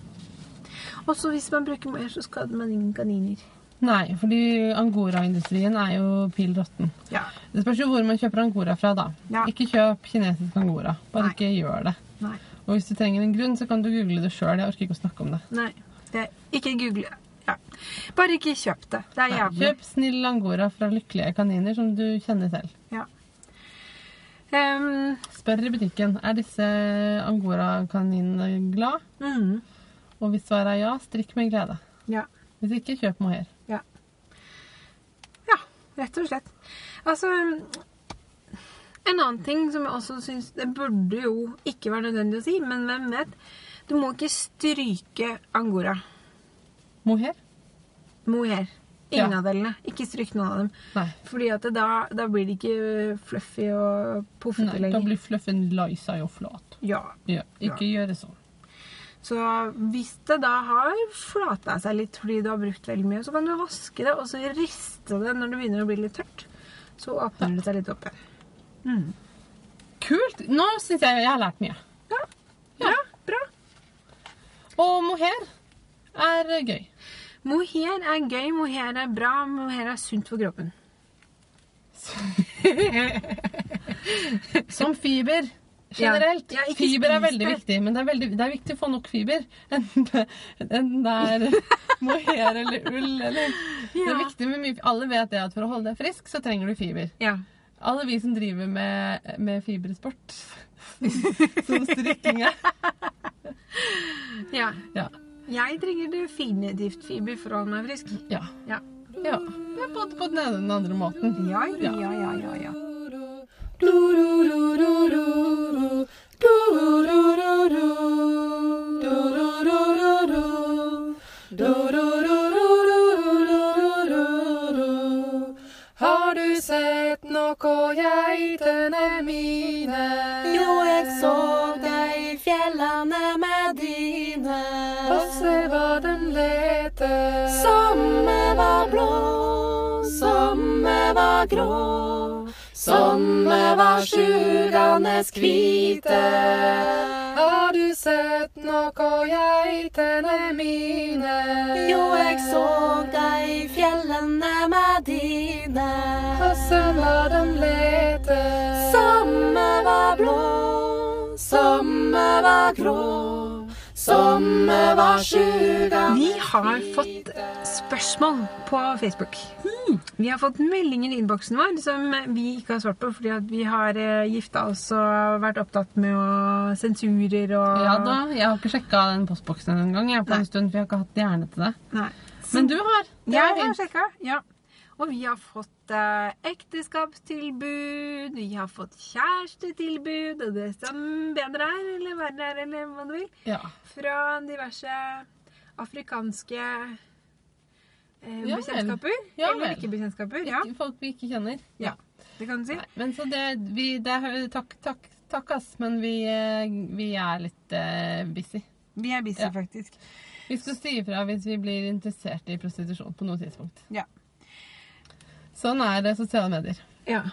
Og så hvis man bruker mohair, så skader man ingen kaniner. Nei, fordi angoraindustrien er jo pill råtten. Ja. Det spørs jo hvor man kjøper angora fra, da. Ja. Ikke kjøp kinesisk angora. Bare Nei. ikke gjør det. Nei. Og hvis du trenger en grunn, så kan du google det sjøl. Jeg orker ikke å snakke om det. Nei. Det ikke google. Ja. Bare ikke kjøp det. Det er jævlig. kjøp snill angora fra lykkelige kaniner som du kjenner selv. Ja. Um, Spør i butikken er disse angorakaninene glad. Mm. Og hvis svaret er ja, strikk med glede. Ja. Hvis ikke, kjøp mohair. Ja. Ja, rett og slett. Altså En annen ting som jeg også syns Det burde jo ikke være nødvendig å si, men hvem vet? Du må ikke stryke angora. Mohair? Mohair. Ingen Ja. av delene. Ikke stryk noen av dem. Nei. Fordi at da, da blir det ikke fluffy og poffete Nei da blir fluffen lei seg og flat. Ja. Ja, ikke gjøre sånn. Så hvis det da har flata seg litt fordi du har brukt veldig mye, så kan du vaske det, og så riste det når det begynner å bli litt tørt. Så åpner det seg litt opp igjen. Mm. Kult! Nå syns jeg jeg har lært mye. Ja. Bra. bra. Og mohair er gøy. Mohair er gøy, mohair er bra, mohair er sunt for kroppen. Som fiber generelt. Ja, ja, fiber er veldig det. viktig, men det er, veldig, det er viktig å få nok fiber. Enten det, er mohair eller ull eller Det er viktig med mye Alle vet det at for å holde deg frisk, så trenger du fiber. Ja. Alle vi som driver med, med fibersport, som strikking er. ja. Ja. Jeg trenger definitivt fiber for å holde meg frisk. Ja. Ja. ja. Både på den ene og den andre måten. Ja, ja, ja, ja, ja. Har du sett noe geitene mine? Jo, jeg så deg i fjellene med dine. Og se hva den leter. Somme var blå, somme var grå. Somme var sjugande kvite. Har du sett noe geitene mine? Jo, jeg så deg i fjellene med dine. høssen var den lete. Somme var blå, somme var grå. Somme var sjugande Vi har fått spørsmål på Facebook. Vi har fått meldinger i innboksen vår som vi ikke har svart på fordi at vi har eh, gifta oss og vært opptatt med å sensurer og Ja da, Jeg har ikke sjekka den postboksen engang jeg, på Nei. en stund, for jeg har ikke hatt hjerne til det. Nei. Men du har. Det Jeg har sjekka, ja. Og vi har fått eh, ekteskapstilbud, vi har fått kjærestetilbud, og det som bedre er, eller verre er, eller hva du vil, Ja. fra diverse afrikanske eh, Ja bekjentskaper. Ja eller ikke bekjentskaper. Ja, Folk vi ikke kjenner. ja, det kan du si. Nei, men så det, vi, det takk, takk, takk, ass, men vi, eh, vi er litt eh, busy. Vi er busy, faktisk. Vi skal si ifra hvis vi blir interessert i prostitusjon på noe tidspunkt. Ja. Sånn er det sosiale medier. Ja.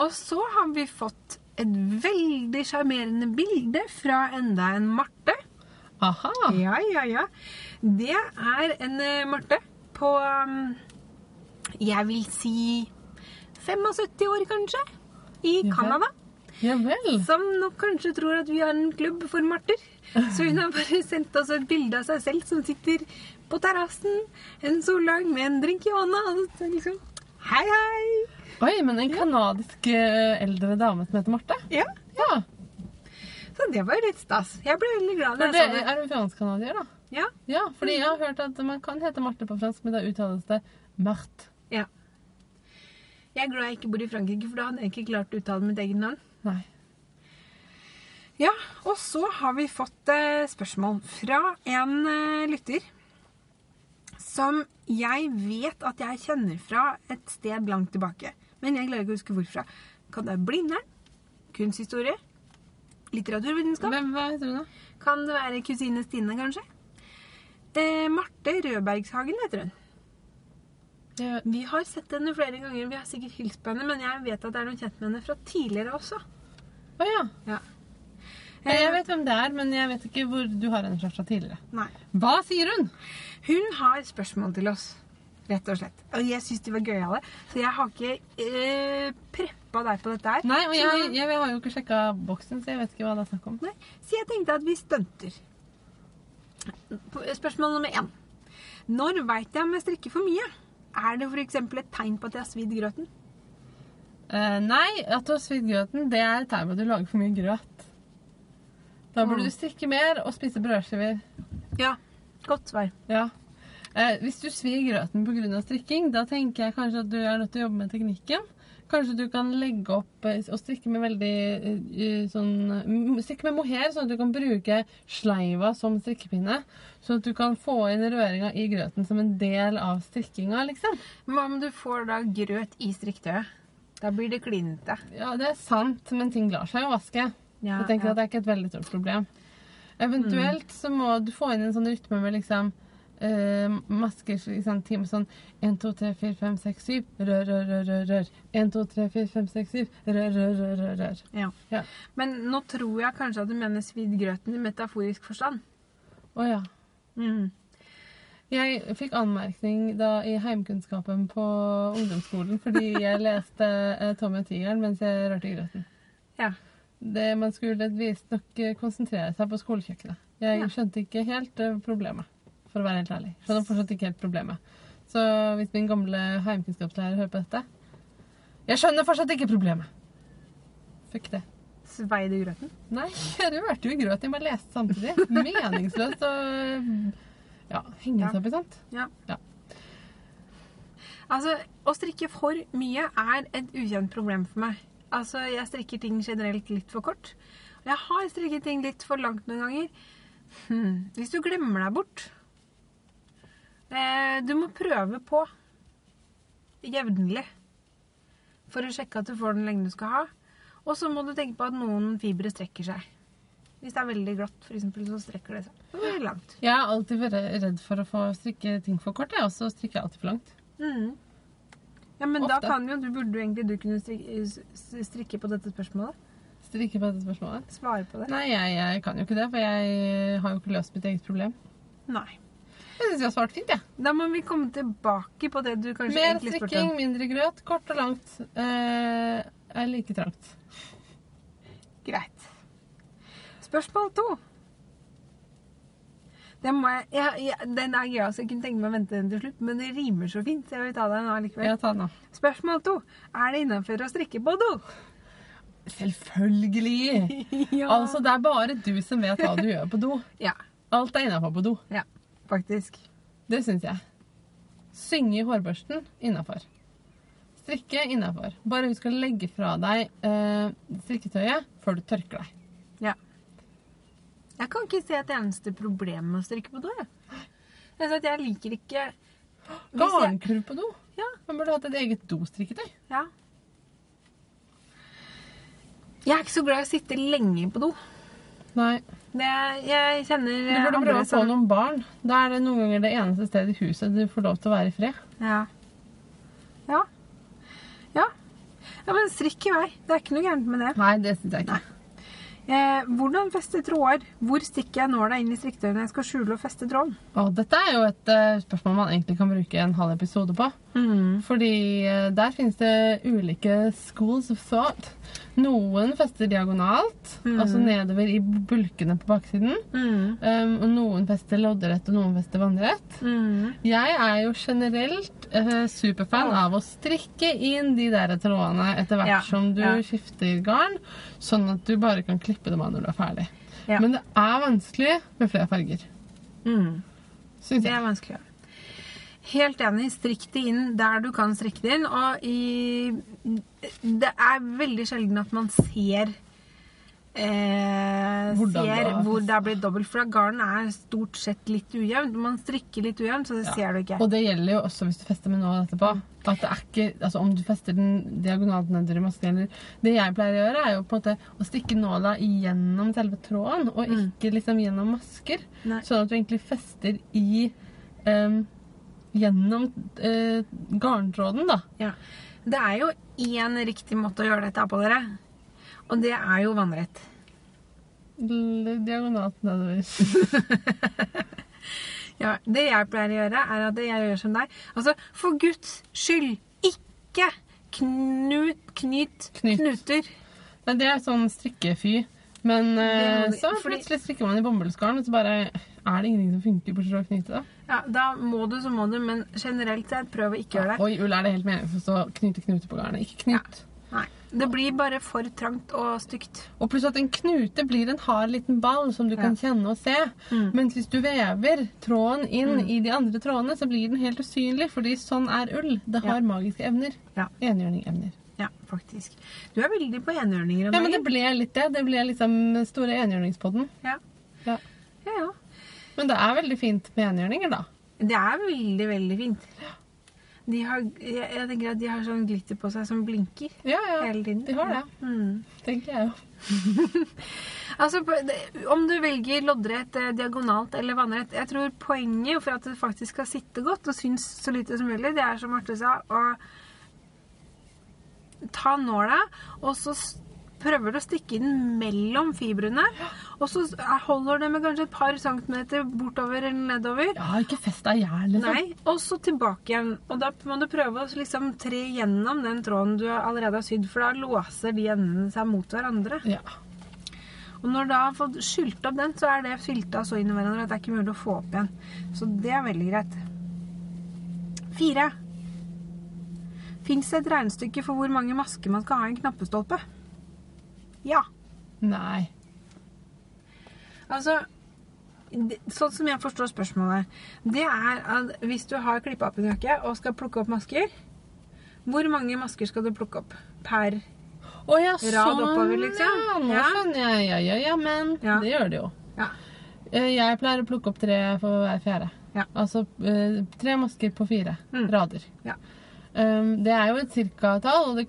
Og så har vi fått et veldig sjarmerende bilde fra enda en Marte. Aha! Ja, ja, ja. Det er en eh, Marte på um, Jeg vil si 75 år, kanskje. I Canada. Ja vel. Som nok kanskje tror at vi har en klubb for marter. Så hun har bare sendt oss et bilde av seg selv som sitter på terrassen en soldag med en drink i hånda. Liksom Hei, hei! Oi, men en kanadisk eh, eldre dame som heter Marte? Ja, Ja. Så det var jo litt stas. Jeg ble veldig glad da jeg det, så det. er du fransk-canadier, da? Ja, Ja, fordi jeg har hørt at man kan hete Marte på fransk, men da uttales det Marte. ja. Jeg er glad jeg ikke bor i Frankrike, for da hadde jeg ikke klart å uttale mitt eget navn. Nei. Ja, og så har vi fått eh, spørsmål fra en eh, lytter som jeg vet at jeg kjenner fra et sted langt tilbake. Men jeg klarer ikke å huske hvorfra. Kan det være Blindern? Kunsthistorie? Litteraturvitenskap? Hvem, hva heter hun, da? Kan det være kusine Stine, kanskje? Eh, Marte Rødbergshagen heter hun. Jeg, Vi har sett henne flere ganger. Vi har sikkert hilst på henne, men jeg vet at det er noen kjent med henne fra tidligere også. å ja. Ja. Jeg vet hvem det er, men jeg vet ikke hvor du har henne fra fra tidligere. Nei. Hva sier hun? Hun har spørsmål til oss, rett og slett. Og jeg syns de var gøyale, så jeg har ikke eh, preppa deg på dette her. Nei, og jeg, jeg, jeg, har jo ikke sjekka boksen, så jeg vet ikke hva det er snakk om. Nei, Så jeg tenkte at vi stunter. Spørsmål nummer én. Når veit jeg om jeg strikker for mye? Er det f.eks. et tegn på at jeg har svidd grøten? Uh, nei, at du har svidd grøten, det er et tegn på at du lager for mye grøt. Da burde Mm. du strikke mer og spise brødskiver. Ja. Godt svar. Ja. Eh, hvis du svir grøten pga. strikking, da tenker jeg kanskje at du er nødt til å jobbe med teknikken. Kanskje du kan legge opp eh, og strikke med veldig eh, sånn mm, Strikke med mohair, sånn at du kan bruke sleiva som strikkepinne. Sånn at du kan få inn røringa i grøten som en del av strikkinga, liksom. Hva om du får da grøt i strikketøyet? Da blir det klinete. Ja, det er sant, men ting lar seg jo vaske. Ja, jeg tenker ja. at det er ikke et veldig stort problem. Eventuelt så må du få inn en sånn rytme med liksom uh, masker liksom, time sånn 1, 2, 3, 4, 5, 6, 7 Rør, rør, rør, rør, rør. 1, 2, 3, 4, 5, 6, 7 Rør, rør, rør, rør, rør. Ja. Ja. Men nå tror jeg kanskje at du mener svidd grøten i metaforisk forstand. Å ja. Mm. Jeg fikk anmerkning da i heimkunnskapen på ungdomsskolen fordi jeg leste eh, Tommy og tigeren mens jeg rørte i grøten. Ja. Det, man skulle visstnok eh, konsentrere seg på skolekjøkkenet. Jeg skjønte ikke helt eh, problemet, for å være helt ærlig. Skjønner fortsatt ikke helt problemet. Så hvis min gamle heimkunnskapslærer hører på dette Jeg skjønner fortsatt ikke problemet. Fuck det. Svei du grøten? Nei, jeg rørte jo i grøt. Jeg bare leste samtidig. Meningsløst å ja, henge seg opp i sånt. Ja. Ja. Altså, å strikke for mye er et ukjent problem for meg. Altså, jeg strikker ting generelt litt for kort. Jeg har strikket ting litt for langt noen ganger. Hmm. Hvis du glemmer deg bort eh, Du må prøve på jevnlig for å sjekke at du får den lengden du skal ha. Og så må du tenke på at noen fibre strekker seg. Hvis det er veldig glatt, for eksempel, så strekker det seg. Det langt. Jeg har alltid vært redd for å få strikke ting for kort, jeg, og så strikker jeg alltid for langt. Mhm. Ja, men da Ofte. kan jo du burde jo egentlig du kunne strikke, strikke på dette spørsmålet. Strikke på dette spørsmålet. Svare på det. Nei, jeg, jeg kan jo ikke det, for jeg har jo ikke løst mitt eget problem. Nei. Jeg syns jeg har svart fint, jeg. Da må vi komme tilbake på det du kanskje Mer egentlig spurte strikking, mindre grøt, kort og langt. Eh, er like trangt. Greit. Spørsmål to. Jeg, jeg, jeg, den er gøy, så jeg kunne tenke meg å vente den til slutt, men det rimer så fint, så jeg vil ta den nå likevel. Ja, ta den, nå. Spørsmål to. Er det innafor å strikke på do? Selvfølgelig! Altså, det er bare du som vet hva du gjør på do. Ja, Alt er innafor på do. ja, faktisk. Det syns jeg. Synge i hårbørsten innafor. Strikke innafor. Bare husk å legge fra deg eh, strikketøyet før du tørker deg. Jeg kan ikke se det eneste problemet med å strikke på do. Jeg, at jeg liker ikke Garnkurv på do. Ja. Man burde hatt et eget dostrikketøy. Ja. Jeg er ikke så glad i å sitte lenge på do. Nei. Det, jeg kjenner Du burde prøve å få noen barn. Da er det noen ganger det eneste stedet i huset du får lov til å være i fred. Ja. Ja. Ja. ja, men strikk i vei. Det er ikke noe gærent med det. Nei, det syns jeg ikke. Eh, hvordan feste tråder? Hvor stikker jeg nåla inn i strikketøyet når jeg skal skjule og feste tråden? Dette er jo et uh, spørsmål man egentlig kan bruke en halv episode på. Fordi eh, der finnes det ulike schools of thought. Noen fester diagonalt, altså nedover i bulkene på baksiden. Um, og noen fester loddrett, og noen fester vannrett. Jeg er jo generelt uh, superfan av å strikke inn de der trådene etter hvert Ja, som du ja. skifter garn, sånn at du bare kan klippe dem av når du er ferdig. Ja. Men det er vanskelig med flere farger, Mm. Det er vanskelig. Helt enig. Strikk det inn der du kan strikke det inn. Og i Det er veldig sjelden at man ser eh, ser hvor det er blitt dobbelt. For garn er stort sett litt ujevnt. Man strikker litt ujevnt, så det ser du ikke. Og det gjelder jo også hvis du fester med nål etterpå. At det er ikke, altså Om du fester den diagonalt nedover i masken Det jeg pleier å gjøre, er jo på en måte å stikke nåla gjennom selve tråden, og ikke liksom gjennom masker. Nei. Sånn at du egentlig fester i em, Gjennom eh, garntråden, da. Ja. Det er jo én riktig måte å gjøre dette på, dere. Og det er jo vannrett. Diagonalt nedover. Ja, Det jeg pleier å gjøre, er at jeg gjør som deg. Altså, for Guds skyld, ikke knut, knyt, Knyt. knuter. Nei, det er sånn strikkefy. Men eh, så plutselig strikker man i bomullsgarn, og så bare er det ingenting som funker bortsett fra å knyte det. Ja, Da må du, så må du, men generelt sett, prøv å ikke gjøre det. Og i ull er det helt meningsløst å knyte knute på garnet. Ikke knut. Nei, Det blir bare for trangt og stygt. Og pluss at en knute blir en hard liten ball som du kan kjenne og se. Mm. Mens hvis du vever tråden inn i de andre trådene, så blir den helt usynlig, fordi sånn er ull. Det har Ja. magiske evner. Ja. Enhjørning-evner. Ja, faktisk. Du er veldig på enhjørninger om Ja, men det ble litt det. Det ble liksom store enhjørningspodden. Ja. Ja. ja, ja. Men det er veldig fint med enhjørninger, da. Det er veldig, veldig fint. De har, jeg, jeg tenker at de har sånn glitter på seg som blinker Ja, ja. hele tiden. De har det, Mm. tenker jeg jo. Altså, Om du velger loddrett, eh, diagonalt eller vannrett Jeg tror poenget for at det faktisk skal sitte godt og synes så lite som mulig, det er som Marte sa, å ta nåla, og så prøver å stikke den mellom fibrene. Og så holder det med kanskje et par centimeter bortover eller nedover. Ja, ikke fest deg i hjel, liksom. Nei, og så tilbake igjen. Og da må du prøve å liksom tre gjennom den tråden du allerede har sydd, for da låser de endene seg mot hverandre. Ja. Og når du da har fått skylt opp den, så er det fylta så inn i hverandre at det er ikke mulig å få opp igjen. Så det er veldig greit. Fire. Fins det et regnestykke for hvor mange masker man skal ha i en knappestolpe? Ja. Nei. Altså Sånn som jeg forstår spørsmålet, det er at hvis du har klippa opp en jakke og skal plukke opp masker Hvor mange masker skal du plukke opp per Å ja, Rad sånn, oppover, liksom? Ja, nå Ja. skjønner jeg. Ja, ja, ja, men Ja. det gjør det jo. Ja. Eh, Jeg pleier å plukke opp tre for hver fjerde. Ja. Altså eh, tre masker på fire Mm. rader. Ja. Um, det er jo et cirka-tall, og det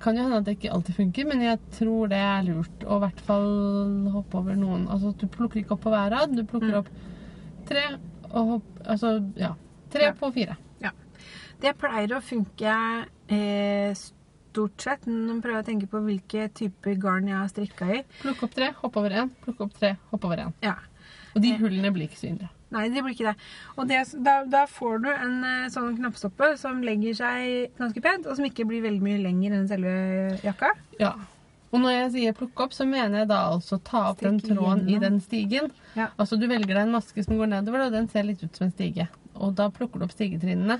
kan jo hende at det ikke alltid funker, men jeg tror det er lurt å i hvert fall hoppe over noen. Altså du plukker ikke opp på hver rad, du plukker Mm. opp tre og hopp, Altså, ja. Tre Ja. på fire. Det pleier å funke eh, stort sett. Nå prøver jeg å tenke på hvilke typer garn jeg har strikka i. Plukk opp tre, hopp over én. Plukk opp tre, hopp over én. Ja. Og de Eh. hullene blir ikke synlige. Nei, det blir ikke det. Og det, da, da får du en eh, sånn knappstoppe som legger seg ganske pent, og som ikke blir veldig mye lenger enn selve jakka. Ja. Og når jeg sier plukke opp, så mener jeg da altså ta opp den tråden tråden i den stigen. Ja. Altså du velger deg en maske som går nedover, og den ser litt ut som en stige. Og da plukker du opp stigetrinnene.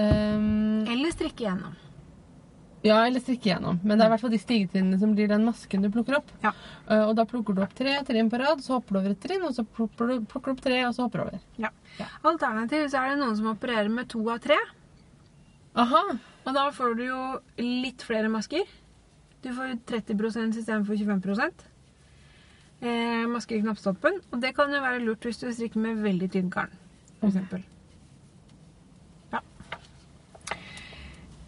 Um, Eller strikke igjennom. Ja, eller strikke igjennom. Men det er i hvert fall de stigetrinnene som blir den masken du plukker opp. Ja. Uh, og da plukker du opp tre trinn på rad, så hopper du over et trinn, og så plukker du, plukker opp tre, og så hopper du over. Ja. Ja. Alternativt så er det noen som opererer med to av tre. Aha! Og da får du jo litt flere masker. Du får 30% istedenfor 25 eh, masker i knappstoppen. Og det kan jo være lurt hvis du strikker med veldig tynn garn, for Ok. eksempel. Ja.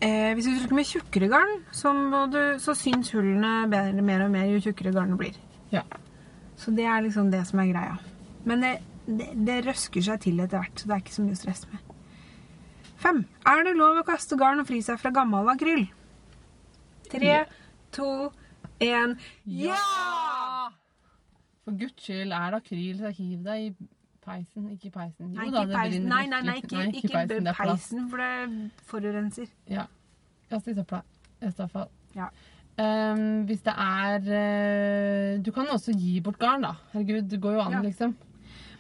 Eh, hvis du trykker med tjukkere garn, så, du, så syns hullene bedre, mer og mer jo tjukkere garnet blir. Ja. Så det er liksom det som er greia. Men det, det, det røsker seg til etter hvert, så det er ikke så mye stress med. Fem. Er det lov å kaste garn og fri seg fra gammel akryl? Tre, to, én Ja! For guds skyld, er det akryl, så hiv deg i peisen. Ikke peisen. Jo Nei, da, ikke peisen. Nei, nei, nei, litt. ikke, ikke, peisen. Peisen, for det forurenser. Ja. Kast i søpla. Østavfall. Ja. Um, hvis det er uh, Du kan også gi bort garn, da. Herregud, det går jo an, Ja. liksom.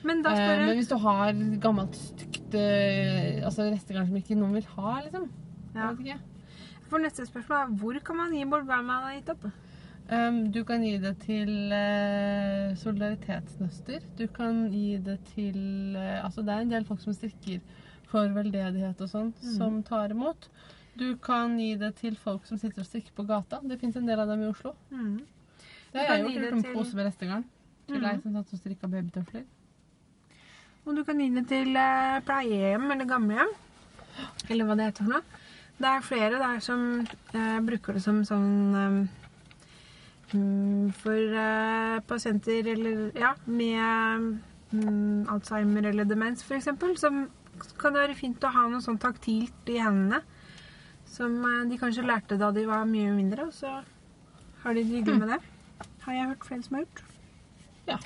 Men da spør uh, men hvis du har gammelt, stygt uh, altså restegarn som ikke noen vil ha, liksom ja. Ikke. For neste spørsmål er hvor kan man gi bort garn man har gitt opp? Ehm, du kan gi det til uh, solidaritetsnøster. Du kan gi det til uh, Altså, det er en del folk som strikker for veldedighet og sånn, mm. som tar imot. Du kan gi det til folk som sitter og strikker på gata. Det fins en del av dem i Oslo. Mm. Det har jeg gjort. Gjort en til- pose med restegarn. Til deg som satt og strikka babytøfler. Og du kan gi det til uh, pleiehjem eller gamlehjem. Eller hva det heter for noe. Det er flere der som bruker det som sånn eh, mm, For eh, pasienter eller Ja, med mm, Alzheimer eller demens f.eks. Så kan det være fint å ha noe sånn taktilt i hendene. Som eh, de kanskje lærte da de var mye mindre, og så har de det med det. Har jeg hørt flere som har gjort. Ja.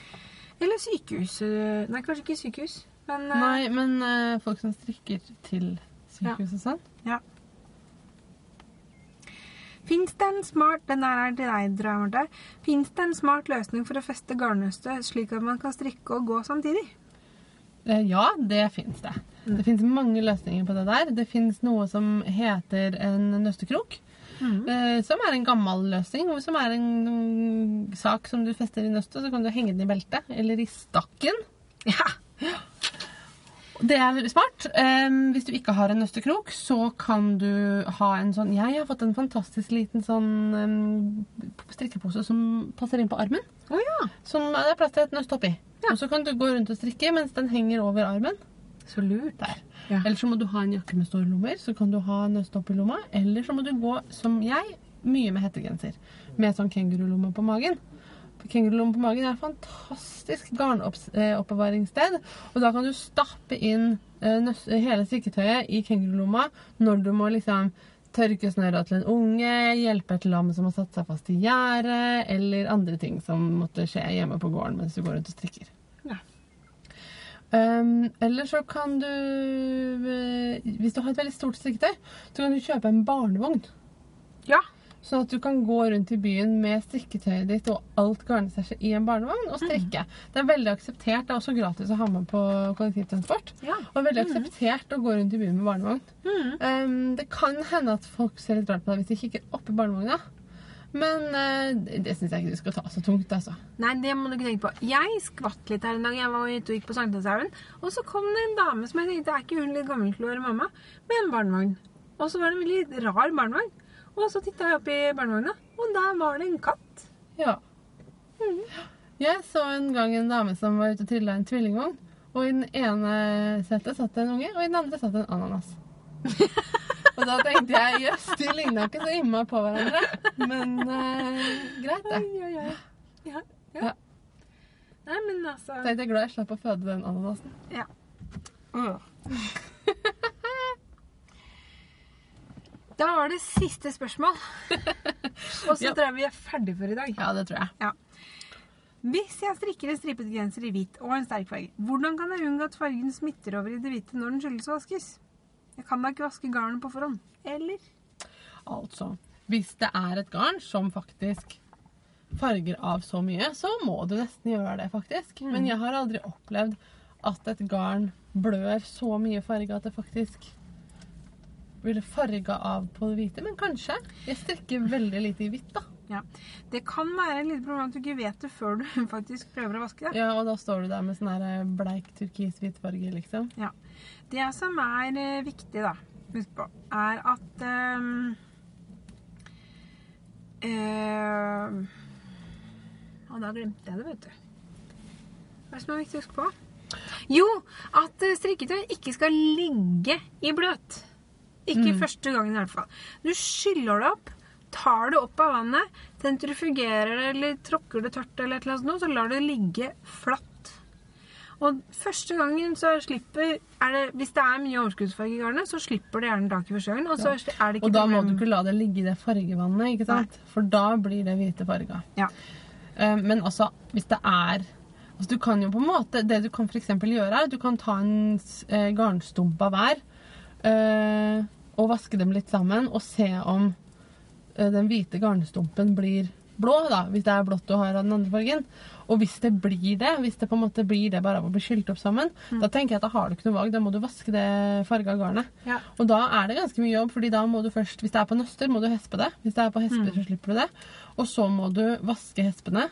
Eller sykehus. eh, Nei, kanskje ikke sykehus. Men Nei, men folk som strikker til sykehus og sånn. Fins det en smart den er til deg, tror jeg, Marte. Fins det en smart løsning for å feste garnnøstet slik at man kan strikke og gå samtidig? Eh, Ja, det fins det. Det fins mange løsninger på det der. Det fins noe som heter en nøstekrok. Mm. Som er en gammel løsning. Som er en mm, sak som du fester i nøstet, så kan du henge den i beltet eller i stakken. Ja. Det er veldig smart. Um, hvis du ikke har en nøstekrok, så kan du ha en sånn Jeg har fått en fantastisk liten sånn um, strikkepose som passer inn på armen. Oh, ja. Som det er plass til et nøst oppi. Ja. Og så kan du gå rundt og strikke mens den henger over armen. Så lurt. Der. Ja. Eller så må du ha en jakke med store lommer, så kan du ha nøst oppi lomma. Eller så må du gå, som jeg, mye med hettegenser. Med sånn kengurulomme på magen. Kengurulomme på magen er et fantastisk garnoppbevaringssted. Og da kan du stappe inn eh, hele strikketøyet i kengurulomma når du må liksom tørke snørra til en unge, hjelpe et lam som har satt seg fast i gjerdet, eller andre ting som måtte skje hjemme på gården mens du går rundt og strikker. Ja. Um, eller så kan du eh, Hvis du har et veldig stort strikketøy, så kan du kjøpe en barnevogn. Ja. Sånn at du kan gå rundt i byen med strikketøyet ditt og alt garnstæsjet i en barnevogn og strikke. Det er veldig akseptert. Det er også gratis å ha med på kollektivtransport. Ja. Og veldig akseptert å gå rundt i byen med barnevogn. Um, det kan hende at folk ser litt rart på deg hvis de kikker opp i barnevogna. Men uh, det syns jeg ikke du skal ta så tungt, altså. Nei, det må du ikke tenke på. Jeg skvatt litt her en dag. Jeg var ute og gikk på Sankthanshaugen. Og så kom det en dame som jeg tenkte er ikke hun litt gammel til å være mamma, med en barnevogn. Og så var det en veldig rar barnevogn. Og så titta jeg opp i barnevogna, og der var det en katt. Ja. Jeg så en gang en dame som var ute og trilla en tvillingvogn. Og i den ene setet satt det en unge, og i den andre satt det en ananas. og da tenkte jeg jøss, de ligna ikke så innmari på hverandre. Men uh, greit, det. Ja, ja. Ja. Nei, men altså Tenkte jeg glad jeg slapp å føde den ananasen. Ja. Da var det siste spørsmål. Og så Ja. tror jeg vi er ferdig for i dag. Ja, det tror jeg. Hvis jeg strikker en stripet genser i hvit og en sterk farge, hvordan kan jeg unngå at fargen smitter over i det hvite når den skyldes og vaskes? Jeg kan da ikke vaske garnet på forhånd. Eller? Altså, hvis det er et garn som faktisk farger av så mye, så må du nesten gjøre det, faktisk. Men jeg har aldri opplevd at et garn blør så mye farge at det faktisk ville farga av på det hvite. Men kanskje. Jeg strekker veldig lite i hvitt, da. Ja. Det kan være et lite problem at du ikke vet det før du faktisk prøver å vaske det. Ja, Og da står du der med sånn her bleik turkis-hvit farge, liksom. Ja. Det som er eh, viktig, da, husk på, er at um, eh, Og da glemte jeg det, vet du. Hva er det som er viktig å huske på? Jo, at eh, strikketøy ikke skal ligge i bløt. Ikke første gangen i hvert fall. Du skyller det opp, tar det opp av vannet, sentrifugerer det eller tråkker det tørt, eller et eller annet så lar det ligge flatt. Og første gangen så slipper er det, Hvis det er mye overskuddsfarge i garnet, så slipper det gjerne taket første gangen. Og så er det ikke Og da må problem- du ikke la det ligge i det fargevannet, ikke sant? For da blir det hvite farger. Ja. Eh, Men altså, hvis det er altså Du kan jo på en måte Det du kan for gjøre, er at du kan ta en eh, garnstump av hver eh, og vaske dem litt sammen og se om eh, den hvite garnstumpen blir blå, da, hvis det er blått du har av den andre fargen. Og hvis det blir det, hvis det på en måte blir det bare av å bli skylt opp sammen, da tenker jeg at da har du ikke noe valg. Da må du vaske det farga garnet. Ja. Og da er det ganske mye jobb, fordi da må du først Hvis det er på nøster, må du hespe det. Hvis det er på hesper, så slipper du det. Og så må du vaske hespene.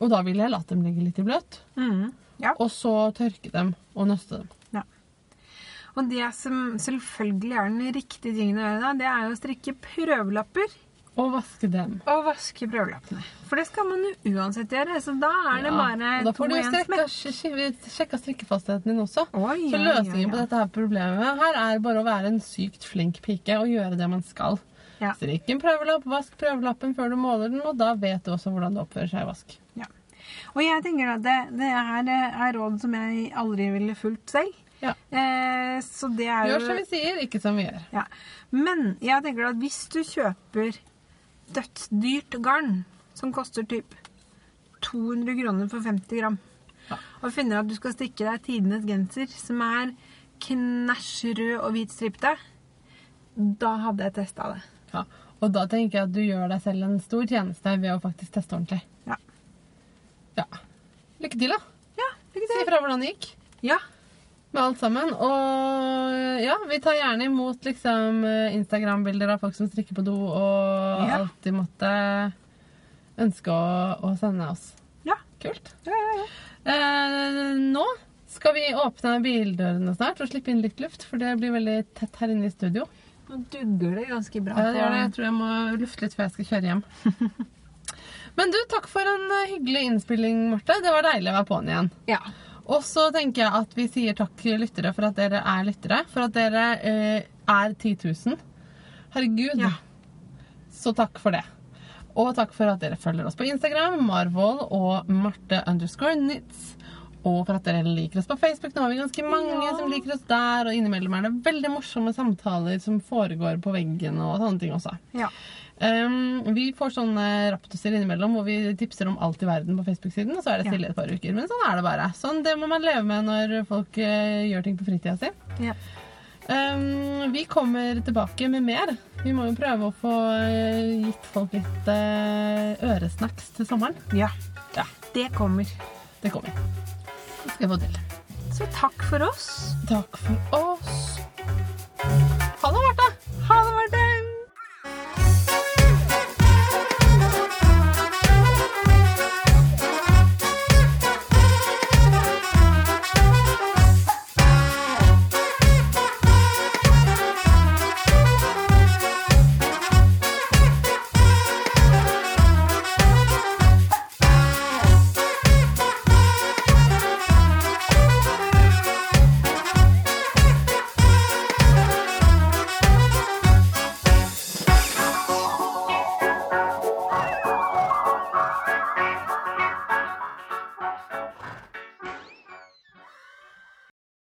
Og da vil jeg la dem ligge litt i bløt. Mm. Ja. Og så tørke dem og nøste dem. Og det som selvfølgelig er den riktige tingen å gjøre da, det er å strikke prøvelapper Og vaske dem. Og vaske prøvelappene. For det skal man jo uansett gjøre, så da er det Ja, bare og da får du jo smekk. sjekka strikkefastheten din også. Oi, Så løsningen løsningen ja, på dette her problemet her er bare å være en sykt flink pike og gjøre det man skal. Ja. Strikk en prøvelapp, vask prøvelappen før du måler den, og da vet du også hvordan det oppfører seg i vask. Ja. Og jeg tenker at det, det her er råd som jeg aldri ville fulgt selv. Ja. Eh, så det er jo Gjør som vi sier, ikke som vi gjør. Ja. Men jeg tenker at hvis du kjøper dødsdyrt garn, som koster typ 200 kroner for 50 gram, Ja. og finner at du skal strikke deg tidenes genser, som er knæsj rød og hvit stripete, da hadde jeg testa det. Ja. Og da tenker jeg at du gjør deg selv en stor tjeneste ved å faktisk teste ordentlig. Ja. Ja. Lykke til, da. Ja, lykke Si fra hvordan det gikk Ja. Med alt sammen. Og ja, vi tar gjerne imot liksom Instagram-bilder av folk som strikker på do, og Ja. de måtte ønske å, å sende oss. Ja. Kult. Ja, ja, ja. Eh, nå skal vi åpne bildørene snart og slippe inn litt luft, for det blir veldig tett her inne i studio. Nå dugger det ganske bra. Ja, det gjør det. Jeg tror jeg må lufte litt før jeg skal kjøre hjem. Men du, takk for en eh, hyggelig innspilling, Marte. Det var deilig å være på'n igjen. Ja. Og så tenker jeg at vi sier takk til lyttere for at dere er lyttere. For at dere eh, er 10 000. Herregud. Ja. Så takk for det. Og takk for at dere følger oss på Instagram, Marvold og Marte underscore nits. Og for at dere liker oss på Facebook. Nå har vi ganske mange Ja. som liker oss der. Og innimellom er det veldig morsomme samtaler som foregår på veggen og sånne ting også. ja. Um, vi får sånne raptuser innimellom hvor vi tipser om alt i verden på Facebook-siden, og så er det stille et par uker. Men sånn er det bare. Sånn, det må man leve med når folk uh, gjør ting på fritida si. Ja. Um, vi kommer tilbake med mer. Vi må jo prøve å få uh, gitt folk litt uh, øresnacks til sommeren. Ja. ja. Det kommer. Det kommer. Det skal jeg få til. Så takk for oss. Takk for oss. Ha det, Marta. Ha det, Martin.